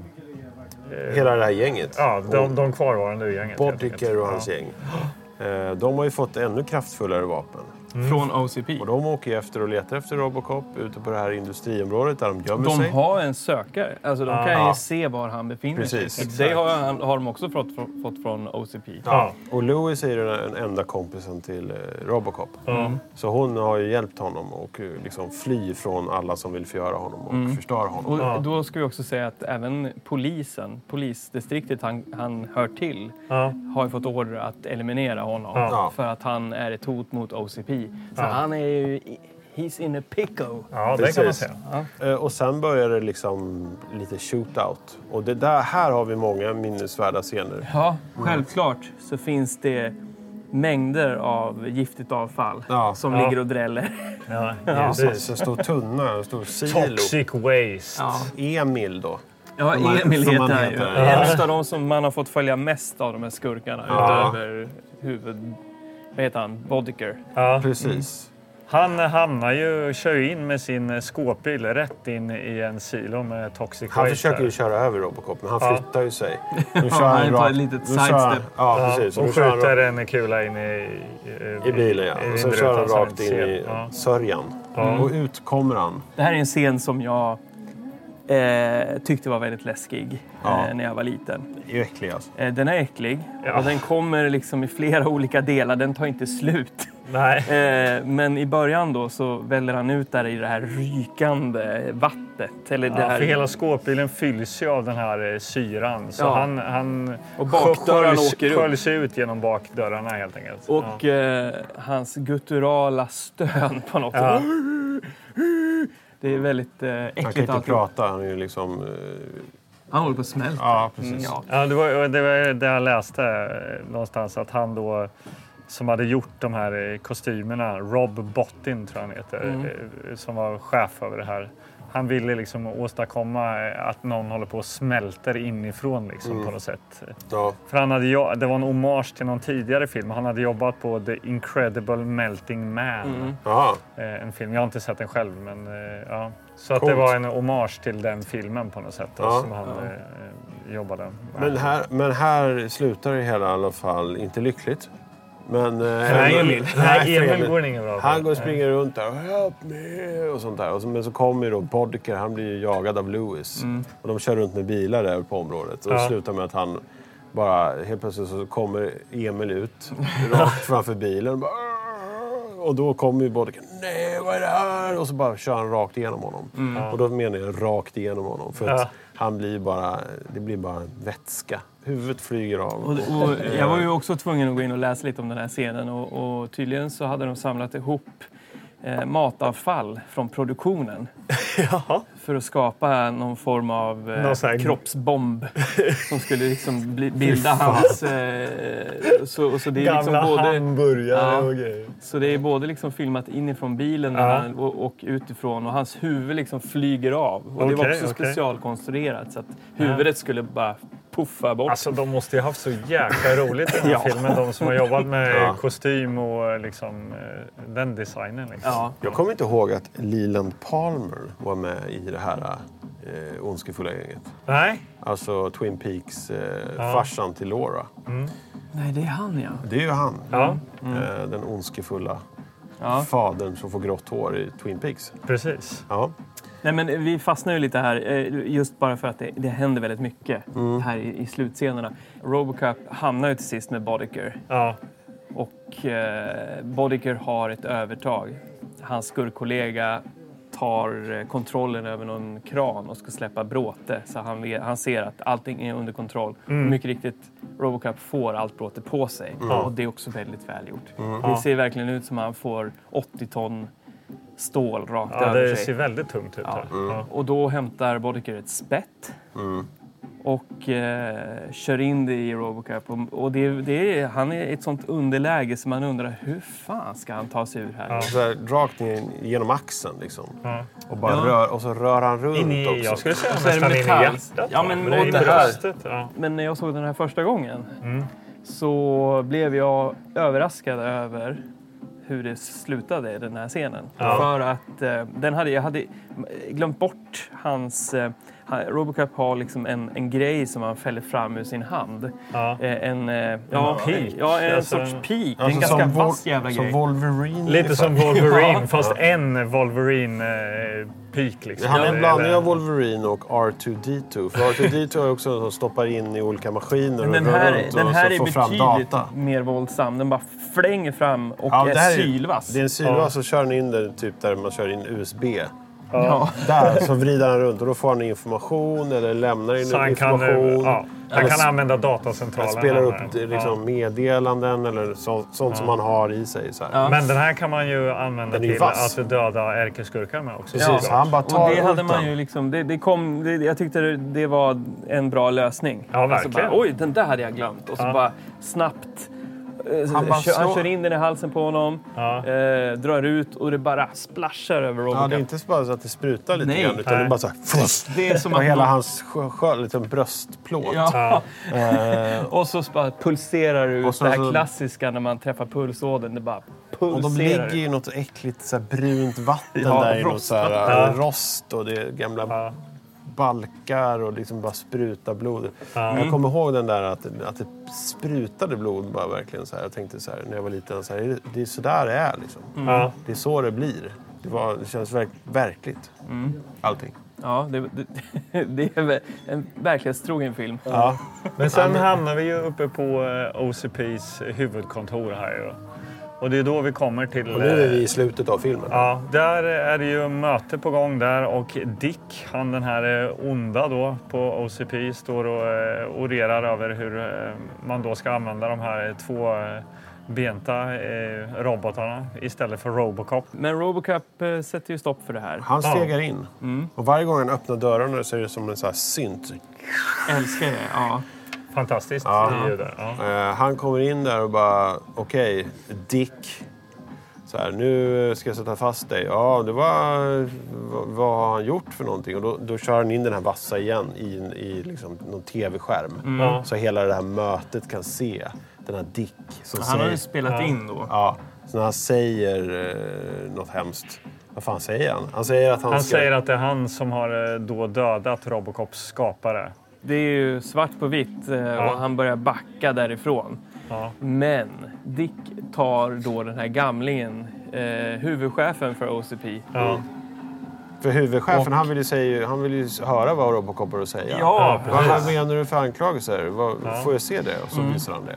Hela det här gänget. ja, de, de kvarvarande gänget. enkelt. och hans ja. gäng. Eh, De har ju fått ännu kraftfullare vapen. Från OCP. Och de åker efter och letar efter Robocop ute på det här industriområdet där de gömmer De sig. har en sökare. Alltså, de kan Ja. ju se var han befinner Precis. sig. Det har, har de också fått, fått från OCP. Ja. Och Louis är ju den enda kompisen till eh, Robocop. Så hon har ju hjälpt honom och eh, liksom fly från alla som vill förgöra honom och Mm. förstöra honom. Och då ska vi också säga att även polisen, polisdistriktet han, han hör till, har ju fått order att eliminera honom. För att han är ett hot mot OCP. Så Ja. han är ju... He's in a pickle. Ja, det kan man säga. Eh, Och sen börjar det liksom lite shootout. Och det där, här har vi många minnesvärda scener. Ja, självklart så finns det mängder av giftigt avfall Ja. som Ja. ligger och dräller. Ja, Så, precis. så stor tunna, en stor silo. Toxic waste. Ja. Emil då. Ja, Som han- Emil heter han ju. En av de som man har fått följa mest av de här skurkarna Ja. utöver huvud... Vad heter han? Bodiker. Ja. Precis. Han hamnar ju, kör ju in med sin skåpbil rätt in i en silo med toxic Han waste. försöker ju köra över Robocop, men han Ja. flyttar ju sig. Nu Ja, han tar ett litet kör han- sidestep. Ja, precis. och kör han skjuter rakt- en kula in i, I bilen, ja. Och så kör han rakt in i Ja. sörjan. Och ut kommer han. Det här är en scen som jag eh, tyckte var väldigt läskig Ja. eh, när jag var liten. Det är äcklig alltså. Eh, den är äcklig Ja. och den kommer liksom i flera olika delar. Den tar inte slut. Nej. Eh, men i början då så väller han ut där i det här rykande vattnet. Eller det Ja, här... för hela skåpbilen fylls ju av den här eh, syran. Så Ja. han, han Och bakdörrarna sköljs- åker upp. sköljs ut genom bakdörrarna helt enkelt. Och ja. eh, hans gutturala stön på något Ja. sätt. Det är väldigt eh, Han kan äckligt inte allting. prata, han är ju liksom... eh, Han håller på att smälta. Ja, precis. Mm, ja. Ja, det var det, var det jag läste eh, någonstans att han då som hade gjort de här eh, kostymerna, Rob Bottin tror jag han heter, Mm. eh, som var chef över det här. Han ville liksom åstadkomma eh, att någon håller på och smälter inifrån liksom, Mm. på något sätt. Ja. För han hade, jo- det var en hommage till någon tidigare film. Han hade jobbat på The Incredible Melting Man. Mm. Ja. Eh, En film. Jag har inte sett den själv. Men, eh, ja. Så att det var en hommage till den filmen på något sätt. då, Ja. Som han eh, jobbade med. Men här, men här slutar det hela i alla fall inte lyckligt. Men... eh, Nej, ändå- Emil, nej, Emil för går det inget bra för. Han går och springer runt där “Help me” och sånt där. Och så, men så kommer ju då Boddicker, han blir ju jagad av Lewis. Och de kör runt med bilar där på området. Och det Ja. slutar med att han bara... Helt plötsligt så kommer Emil ut rakt framför bilen. och Bara, och då kommer ju Boddicker “Nej, vad är det här?” Och så bara kör han rakt igenom honom. Och då menar jag rakt igenom honom. För att Ja. Han blir bara... Det blir bara vätska. Huvudet flyger av. Och, och jag var ju också tvungen att gå in och läsa lite om den här scenen och, och tydligen så hade de samlat ihop eh, matavfall från produktionen för att skapa någon form av eh, Någon kroppsbomb som skulle liksom bli, bilda hans... Eh, så, så det är liksom Gamla både, hamburgare Ja. och grejer. så det är både liksom filmat inifrån bilen Ja. han, och, och utifrån och hans huvud liksom flyger av. Och det var också okej. specialkonstruerat så att huvudet skulle bara puffa bort. Alltså de måste ju haft så jäkla roligt i den här Ja. filmen. De som har jobbat med Ja. kostym och liksom, eh, den designen. Liksom. ja. Jag kommer inte ihåg att Leland Palmer var med i det här eh, ondskefulla gänget. Nej, Alltså Twin Peaks, eh, farsan till Laura. Nej, det är han ja. Det är ju han. ja, Eh, den ondskefulla ja. fadern som får grått hår i Twin Peaks. precis. Ja. Nej, men vi fastnar ju lite här, eh, just bara för att det, det händer väldigt mycket här i, i slutscenerna. Robocop hamnar ju till sist med Boddicker Ja, och eh, Boddicker har ett övertag. Hans skurkkollega tar eh, kontrollen över någon kran och ska släppa bråte. Så han, han ser att allting är under kontroll. Och mycket riktigt, Robocop får allt bråte på sig. Och det är också väldigt välgjort. Det ser verkligen ut som att han får 80 ton stål rakt ja över det sig. ser väldigt tungt ut. Ja. Och då hämtar Boddicker ett spett och eh, kör in det i Robocop. Och, och det, det är, han är i ett sånt underläge så man undrar hur fan ska han ta sig ur här? Så här, rakt ner genom axeln liksom. Ja. Och, bara rör, och så rör han runt In i, också. jag skulle säga så är det nästan in i hjärtat. Ja, va? men det i här- bröstet. Ja. Men när jag såg den här första gången så blev jag överraskad över hur det slutade, den här scenen. Ja. För att eh, den hade, jag hade glömt bort hans... Eh, Robocop har liksom en, en grej som han fäller fram ur sin hand. Ja. Eh, en, eh, ja, pik. Ja, en Alltså sorts en- pik. Alltså, en ganska som vass jävla Som grej. Wolverine. Lite som. Wolverine, fast en Wolverine-pik. liksom. Han är en blandning av Wolverine och R2D2. För R2D2 är också som stoppar in i olika maskiner och den rör här, runt den och här så är får fram betydligt data. mer våldsam. Den bara flänger fram och Ja, är det här sylvass. Det är en sylvass så kör den in den typ där man kör in USB. Ja. Där så vrider han runt och då får han information eller lämnar in Så han kan, information. ja, han Eller kan använda Han datacentralen. spelar här upp liksom, meddelanden eller så, sånt som man har i sig. Så här. Ja. Men den här kan man ju använda till vass. att döda ärkeskurkar med också. Precis, han bara tar Och det hade man ju liksom, det, det kom, det, jag tyckte det, var en bra lösning. Ja, Alltså verkligen. bara, Oj, den där hade jag glömt. Och så Ja. bara snabbt. Eh, Han bara kör, han kör in den i halsen på honom, Ja. eh, drar ut och det bara splashar över Robocop. Ja, det är inte bara så att det sprutar lite Nej. grann utan det är Nej. bara så här... Fuss, Det är som och att hela man- hans sjö, sjö, liksom bröstplåt. Ja. Eh, Och så bara pulserar det ut. Och så- det här så- klassiska när man träffar pulsådern. Det bara och de pulserar. ligger i något äckligt så här, brunt vatten Ja, där i något så här, rost och det är gamla Ja. Balkar och liksom bara sprutar blod. Ja. Jag kommer ihåg den där att, att det sprutade blod bara verkligen så här. Jag tänkte så här när jag var liten, så här, det är så där det är liksom. Ja. Det är så det blir. Det, var, det känns verk, verkligt. Allting. Ja, det, det, det är en verklighetstrogen film. Ja. Men sen hamnar vi ju uppe på eh, OCPs huvudkontor här. ju. Och det är då vi kommer till... Och nu är vi eh, i slutet av filmen. Ja, där är det ju möte på gång där och Dick, han den här eh, onda då på OCP, står och eh, orerar över hur eh, man då ska använda de här eh, två eh, benta eh, robotarna istället för Robocop. Men Robocop eh, sätter ju stopp för det här. Han stegar in. Och varje gång han öppnar dörrarna så är det som en sån här synt. Älskar det. Ja. Fantastiskt Ja. ljud där. Ja. Eh, han kommer in där och bara, okej, Dick. Så här, nu ska jag sätta fast dig. Ja, det var... Vad, vad har han gjort för någonting? Och då, då kör han in den här vassa igen i, i liksom någon tv-skärm. Ja. Så hela det här mötet kan se den här Dick som Han har säger... ju spelat in då. Ja, så när han säger eh, något hemskt. Vad fan säger han? Han säger att han, Han ska... säger att det är han som har eh, då dödat Robocops skapare. Det är ju svart på vitt eh, och han börjar backa därifrån. Ja. Men Dick tar då den här gamlingen, eh, huvudchefen för OCP. Ja. För huvudchefen, han vill ju, säga, han vill ju höra vad Robocop har att säga. Ja, Vad, vad menar du för anklagelser? Vad, Ja. Får jag se det? Och så Mm. visar han det.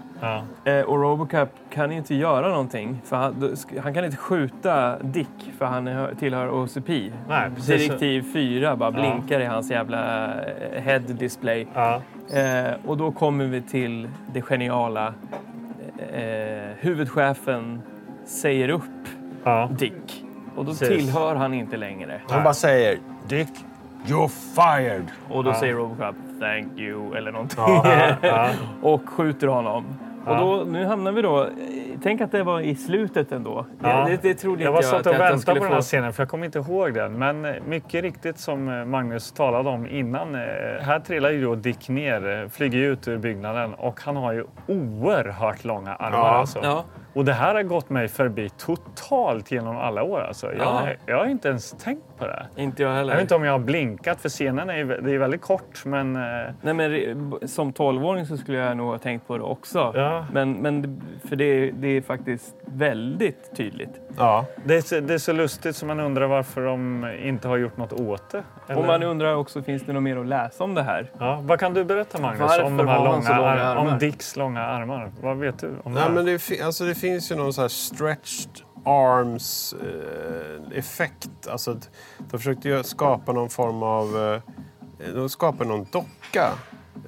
Ja. Eh, och Robocop kan inte göra någonting. För han, han kan inte skjuta Dick för han är, tillhör OCP. Nej, precis. Direktiv 4 bara blinkar i hans jävla eh, head display. Ja. Eh, och då kommer vi till det geniala. Eh, huvudchefen säger upp Ja. Dick. Och då Precis. tillhör han inte längre. Han bara säger Dick, you're fired. Och då säger Robocop “Thank you” eller någonting. Ja, ja. och skjuter honom. Ja. Och då, nu hamnar vi då... Tänk att det var i slutet ändå. Ja. Det, det trodde Jag inte var jag satt att och jag, jag väntade på den här scenen för jag kommer inte ihåg den. Men mycket riktigt som eh, Magnus talade om innan. eh, Här trillar ju då Dick ner, eh, flyger ut ur byggnaden och han har ju oerhört långa armar. Ja. Alltså. Och det här har gått mig förbi totalt genom alla år. Alltså. Jag, Ja. jag har inte ens tänkt på det. Inte jag Jag heller. vet inte om jag har blinkat för scenen är, det är väldigt kort men... eh, Nej, men som tolvåring så skulle jag nog ha tänkt på det också. Ja. Men, men det- för det, det är faktiskt väldigt tydligt. Ja. Det är, så- det är så lustigt så man undrar varför de inte har gjort något åt det. Och man undrar också, finns det något mer att läsa om det här? Ja, vad kan du berätta Magnus Varför om, de här långa, långa om armar? Dicks långa armar? Vad vet du om det? Nej, här? men det, alltså, det finns ju någon så här stretched arms eh. Alltså, de försökte skapa någon form av... Eh, de skapade någon docka,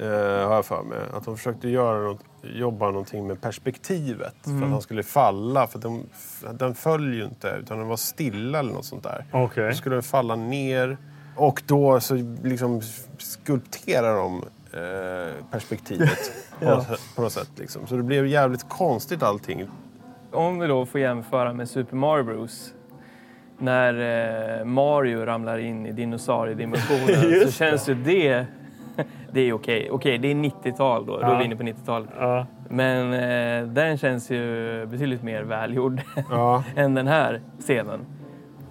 eh, har jag för mig. Att de försökte göra något, jobba någonting med perspektivet. För att han skulle falla. För de, den föll ju inte, utan den var stilla eller något sånt där. Okej. Då skulle den falla ner. Och då så liksom skulpterar de eh, perspektivet på, något, sätt- på något sätt. Liksom. Så det blev jävligt konstigt allting. Om vi då får jämföra med Super Mario Bros. När eh, Mario ramlar in i dinosauriedimensionen så känns ju det det är okej. Okej, det är 90-tal då. Då är vi inne på 90-talet. Ja. Men eh, den känns ju betydligt mer välgjord Ja. än den här scenen.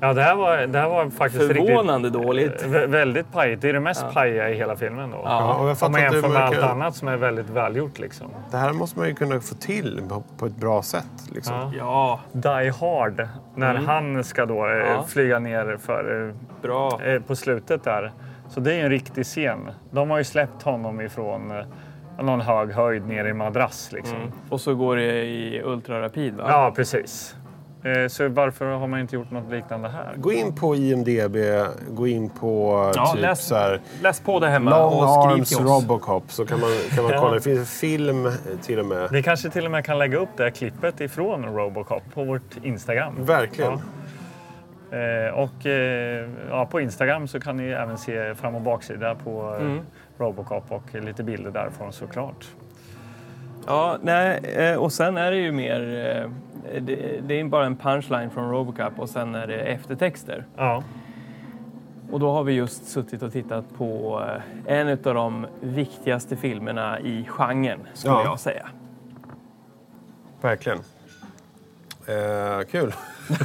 Ja, det här var, det här var faktiskt Förvånande riktigt, dåligt. vä- Väldigt pajigt. Det är det mest pajiga i hela filmen då. Ja, och jag Om man jämför med allt annat som är väldigt välgjort liksom. Det här måste man ju kunna få till på, på ett bra sätt. Liksom. Ja. Ja, Die Hard, när han ska då eh, Ja. flyga ner för, bra. eh, på slutet där. Så det är en riktig scen. De har ju släppt honom ifrån eh, någon hög höjd ner i madrass liksom. Och så går det i ultrarapid va? Ja, precis. Eh, Så varför har man inte gjort något liknande här? Gå in på IMDB, gå in på Ja, typ läs, så här, läs på det hemma Long och skriv Arms till oss. Robocop så kan man, kan man Ja. kolla. Det finns en film till och med. Vi kanske till och med kan lägga upp det här klippet ifrån Robocop på vårt Instagram. Verkligen. Eh, och eh, ja, på Instagram så kan ni även se fram och baksida på eh, Mm. Robocop och lite bilder därifrån såklart. Ja, nej, eh, och sen är det ju mer... eh, Det, det är bara en punchline från Robocop och sen är det eftertexter. Ja. Och då har vi just suttit och tittat på eh, en av de viktigaste filmerna i genren, skulle Ja. jag säga. Verkligen. Eh, kul.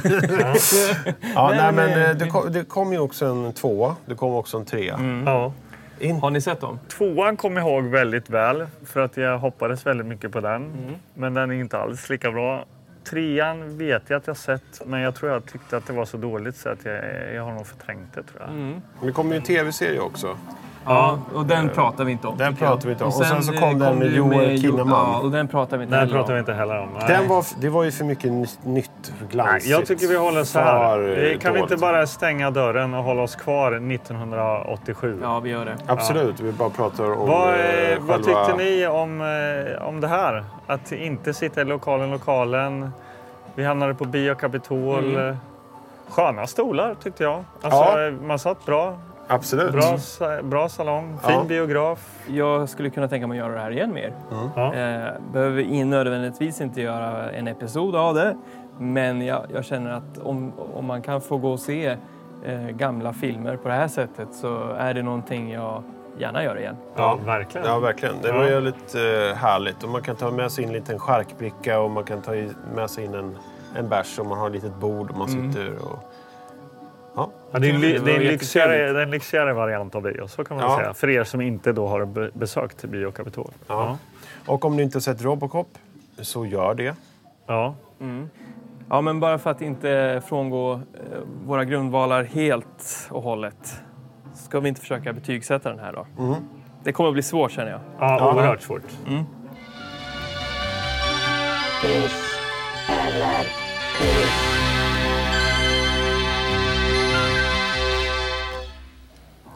ja, nej, men det kom, det kom ju också en tvåa. Det kom också en trea. Ja. In, Har ni sett dem? Tvåan kom jag ihåg väldigt väl för att jag hoppades väldigt mycket på den. Mm. Men den är inte alls lika bra. Trean vet jag att jag sett, men jag tror jag tyckte att det var så dåligt så att jag, jag har nog förträngt det tror jag. Mm. det kom ju en tv-serie också. Ja, och den pratar vi inte om. Den pratar vi inte om. Och sen så eh, kom den med Joel Jo- Kinnaman. Ja, och den pratar vi inte Den heller pratar om. vi inte heller om. Nej. Den var, det var ju för mycket ny- nytt, Nej, glansigt. jag tycker vi håller så här. För, eh, Kan vi inte bara stänga dörren och hålla oss kvar 1987? Ja, vi gör det. Absolut, vi bara pratar om Vad, eh, eh, vad själva- tyckte ni om, om det här? Att inte sitta i lokalen, lokalen. Vi hamnade på Bio Capitol. Mm. Sköna stolar tyckte jag. Alltså, Ja. Man satt bra. Absolut. Bra, bra salong, fin Ja. biograf. Jag skulle kunna tänka mig att göra det här igen mer. Ja. Eh, behöver in nödvändigtvis inte göra en episod av det. Men jag, jag känner att om, om man kan få gå och se eh, gamla filmer på det här sättet så är det någonting jag gärna gör igen. Ja, verkligen. Ja, verkligen. Det var ju lite eh, härligt. Och man kan ta med sig in en liten charkbricka och man kan ta med sig in en, en bärs och man har ett litet bord och man Mm. sitter och... Ja. Ja, det, är, en Det det, är en lyxigare, det är en lyxigare variant av bio, så kan man Ja. säga. För er som inte då har be- besökt Bio Capitol. Ja. Och om du inte har sett Robocop, så gör det. Ja. Ja, men bara för att inte frångå eh, våra grundvalar helt och hållet ska vi inte försöka betygsätta den här då? Det kommer att bli svårt känner jag. Ja, oerhört svårt.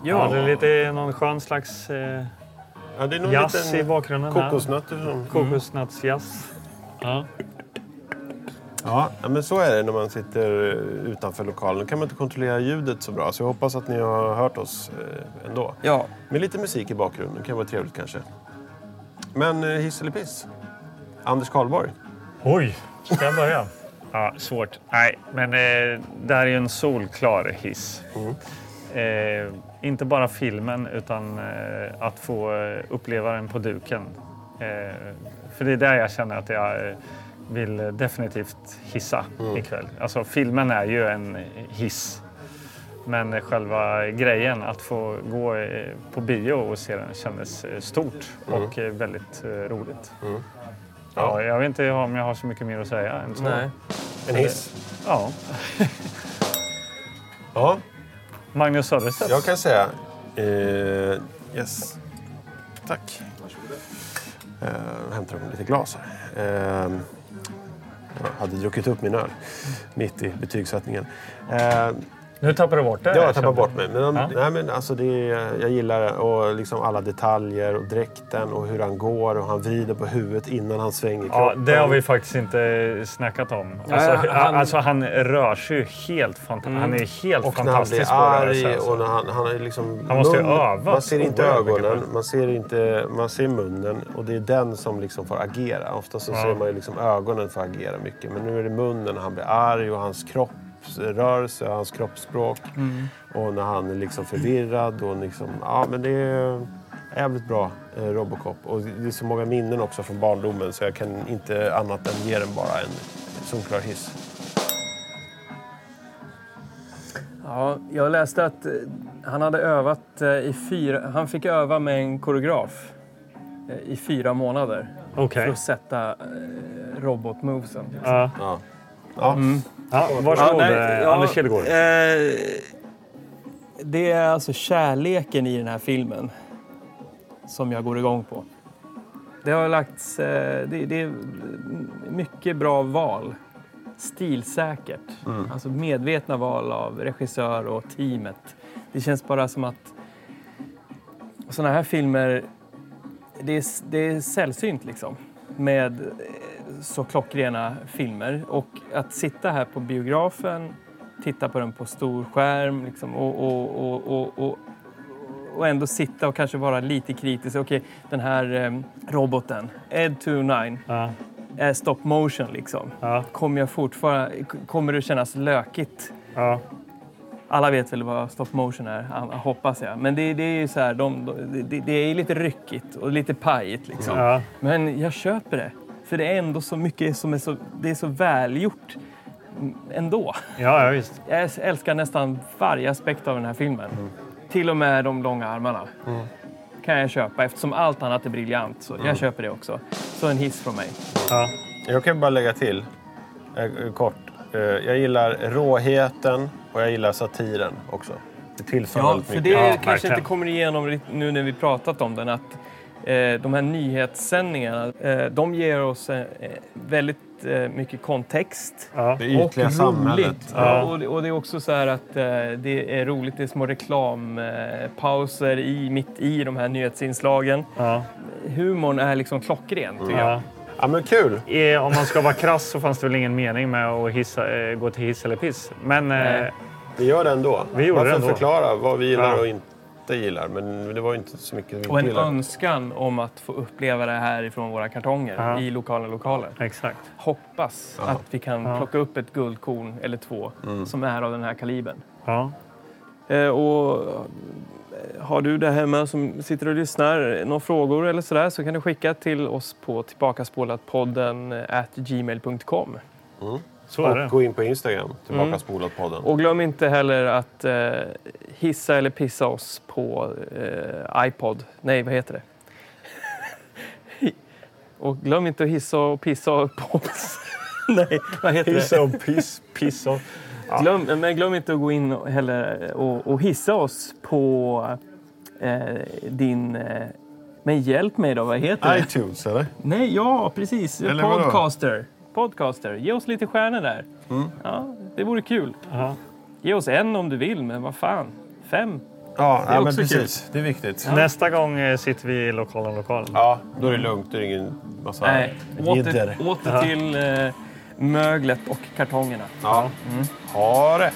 Ja, det är lite någon skön slags eh, Ja, det är nog jazz liten i bakgrunden. kokosnötter som... Kokosnötsjazz. Ja. Ja, ja, men så är det när man sitter eh, utanför lokalen. Då kan man inte kontrollera ljudet så bra. Så jag hoppas att ni har hört oss eh, ändå. Ja, Med lite musik i bakgrunden kan vara trevligt kanske. Men eh, hiss eller piss? Anders Karlborg. Oj, ska jag börja? Ja, svårt. Nej, men eh, det här är ju en solklar hiss. Eh, inte bara filmen, utan eh, att få eh, uppleva den på duken. Eh, för det är där jag känner att jag eh, vill definitivt hissa ikväll. Alltså filmen är ju en hiss. Men själva grejen att få gå på bio och se den kändes stort och eh, väldigt roligt. Ja, jag vet inte om jag har så mycket mer att säga än så. nej. En hiss. Ja. Ja, Magnus Söderstedt. jag kan säga... Eh, yes. Tack. Eh, hämtar upp lite glas här. Eh, jag hade druckit upp min öl mitt i betygssättningen. Eh, nu tappar du bort det. Ja, jag tappar bort mig. Men, Ja. nej, men alltså det är, jag gillar det. Och liksom alla detaljer och dräkten och hur han går och han vrider på huvudet innan han svänger Ja, kroppen. det har vi faktiskt inte snackat om. Alltså, Ja, han, han- alltså, han rör sig ju helt fantastiskt. Han är helt och när han blir fantastisk arg alltså. och när han, han är liksom... Han måste ju öva Man ser inte ögonen, man ser, inte, man ser munnen och det är den som liksom får agera. Ofta så Ja. ser man ju liksom ögonen får agera mycket. Men nu är det munnen han blir arg och hans kroppsrörelse hans kroppsspråk. Mm. Och när han är liksom förvirrad och liksom... Ja, men det är... Jävligt bra eh, Robocop. Och det är så många minnen också från barndomen så jag kan inte annat än ge den bara en solklar hiss. Ja, jag läste att eh, han hade övat eh, i fyra... Han fick öva med en koreograf eh, i fyra månader Okej. för att sätta robotmovesen. Ja. Ja. Ja. Ja, varsågod, nej, eh, ja, Anders Kihlgård. eh, det är alltså kärleken i den här filmen som jag går igång på. Det har lagts... Eh, det, det är mycket bra val. Stilsäkert. Alltså medvetna val av regissör och teamet. Det känns bara som att sådana här filmer, det är, det är sällsynt liksom. Med så klockrena filmer. Och att sitta här på biografen, titta på den på stor skärm liksom, och, och, och, och, och, ändå sitta och kanske vara lite kritisk. Okej, den här eh, roboten, Ed 29, Ja. är stop motion liksom. Ja. Kommer, jag fortfarande, kommer det kännas lökigt? Ja. Alla vet väl vad stop motion är, hoppas jag. Men det, det är ju så här, de, de, det, det är lite ryckigt och lite pajigt liksom. Ja. Men jag köper det. För det är ändå så mycket som är så, det är så välgjort mm, ändå. Ja, ja, visst. Jag älskar nästan varje aspekt av den här filmen. Till och med de långa armarna. Kan jag köpa eftersom allt annat är briljant. Så jag köper det också. Så en hiss från mig. Ja. Jag kan bara lägga till eh, kort. Eh, jag gillar råheten och jag gillar satiren också. Det tillför Ja, väldigt för mycket. det Ja, kanske verkligen. inte kommer igenom nu när vi pratat om den. Att eh, de här nyhetssändningarna, eh, de ger oss eh, väldigt eh, mycket kontext. Ja. Det ytliga samhället. roligt. Ja. Och, det- och det är också så här att eh, det är roligt, det är små reklampauser i, mitt i de här nyhetsinslagen. Ja. Humorn är liksom klockren tycker jag. Ja. Ja, men kul! Eh, Om man ska vara krass så fanns det väl ingen mening med att hissa, eh, gå till hiss eller piss. Men eh, Nej. Vi gör det ändå. Vi gjorde det ändå. förklara vad vi gillar Ja. och inte gillar. Men det var inte så mycket vi inte Och en gillar. önskan om att få uppleva det här ifrån våra kartonger Ja. i lokala lokaler. exakt. Hoppas att vi kan Ja. plocka upp ett guldkorn eller två som är av den här kalibern. Ja. Eh, och eh, har du där hemma som sitter och lyssnar eh, några frågor eller sådär så kan du skicka till oss på tillbakaspolatpodden at gmail.com. Så är Och gå in på Instagram, tillbaka spolat podden. Och glöm inte heller att eh, hissa eller pissa oss på eh, iPod. Nej, vad heter det? och glöm inte att hissa och pissa på oss. Nej, vad heter det? Hissa och piss, piss och... Glöm, men glöm inte att gå in och- heller och, och hissa oss på eh, din... Eh, men hjälp mig då, vad heter det? iTunes, eller? Nej, ja precis. Eller vadå? Podcaster. Ge oss lite stjärnor där. Ja, det vore kul. Ja. Ge oss en om du vill, men vad fan. Fem? Ja, är ja men också precis. Det är viktigt. Nästa gång eh, sitter vi i lokalen lokalen. Ja, då är det lugnt. Då är det ingen massa Nej, åter, åter till eh, möglet och kartongerna. Ja. Ha det!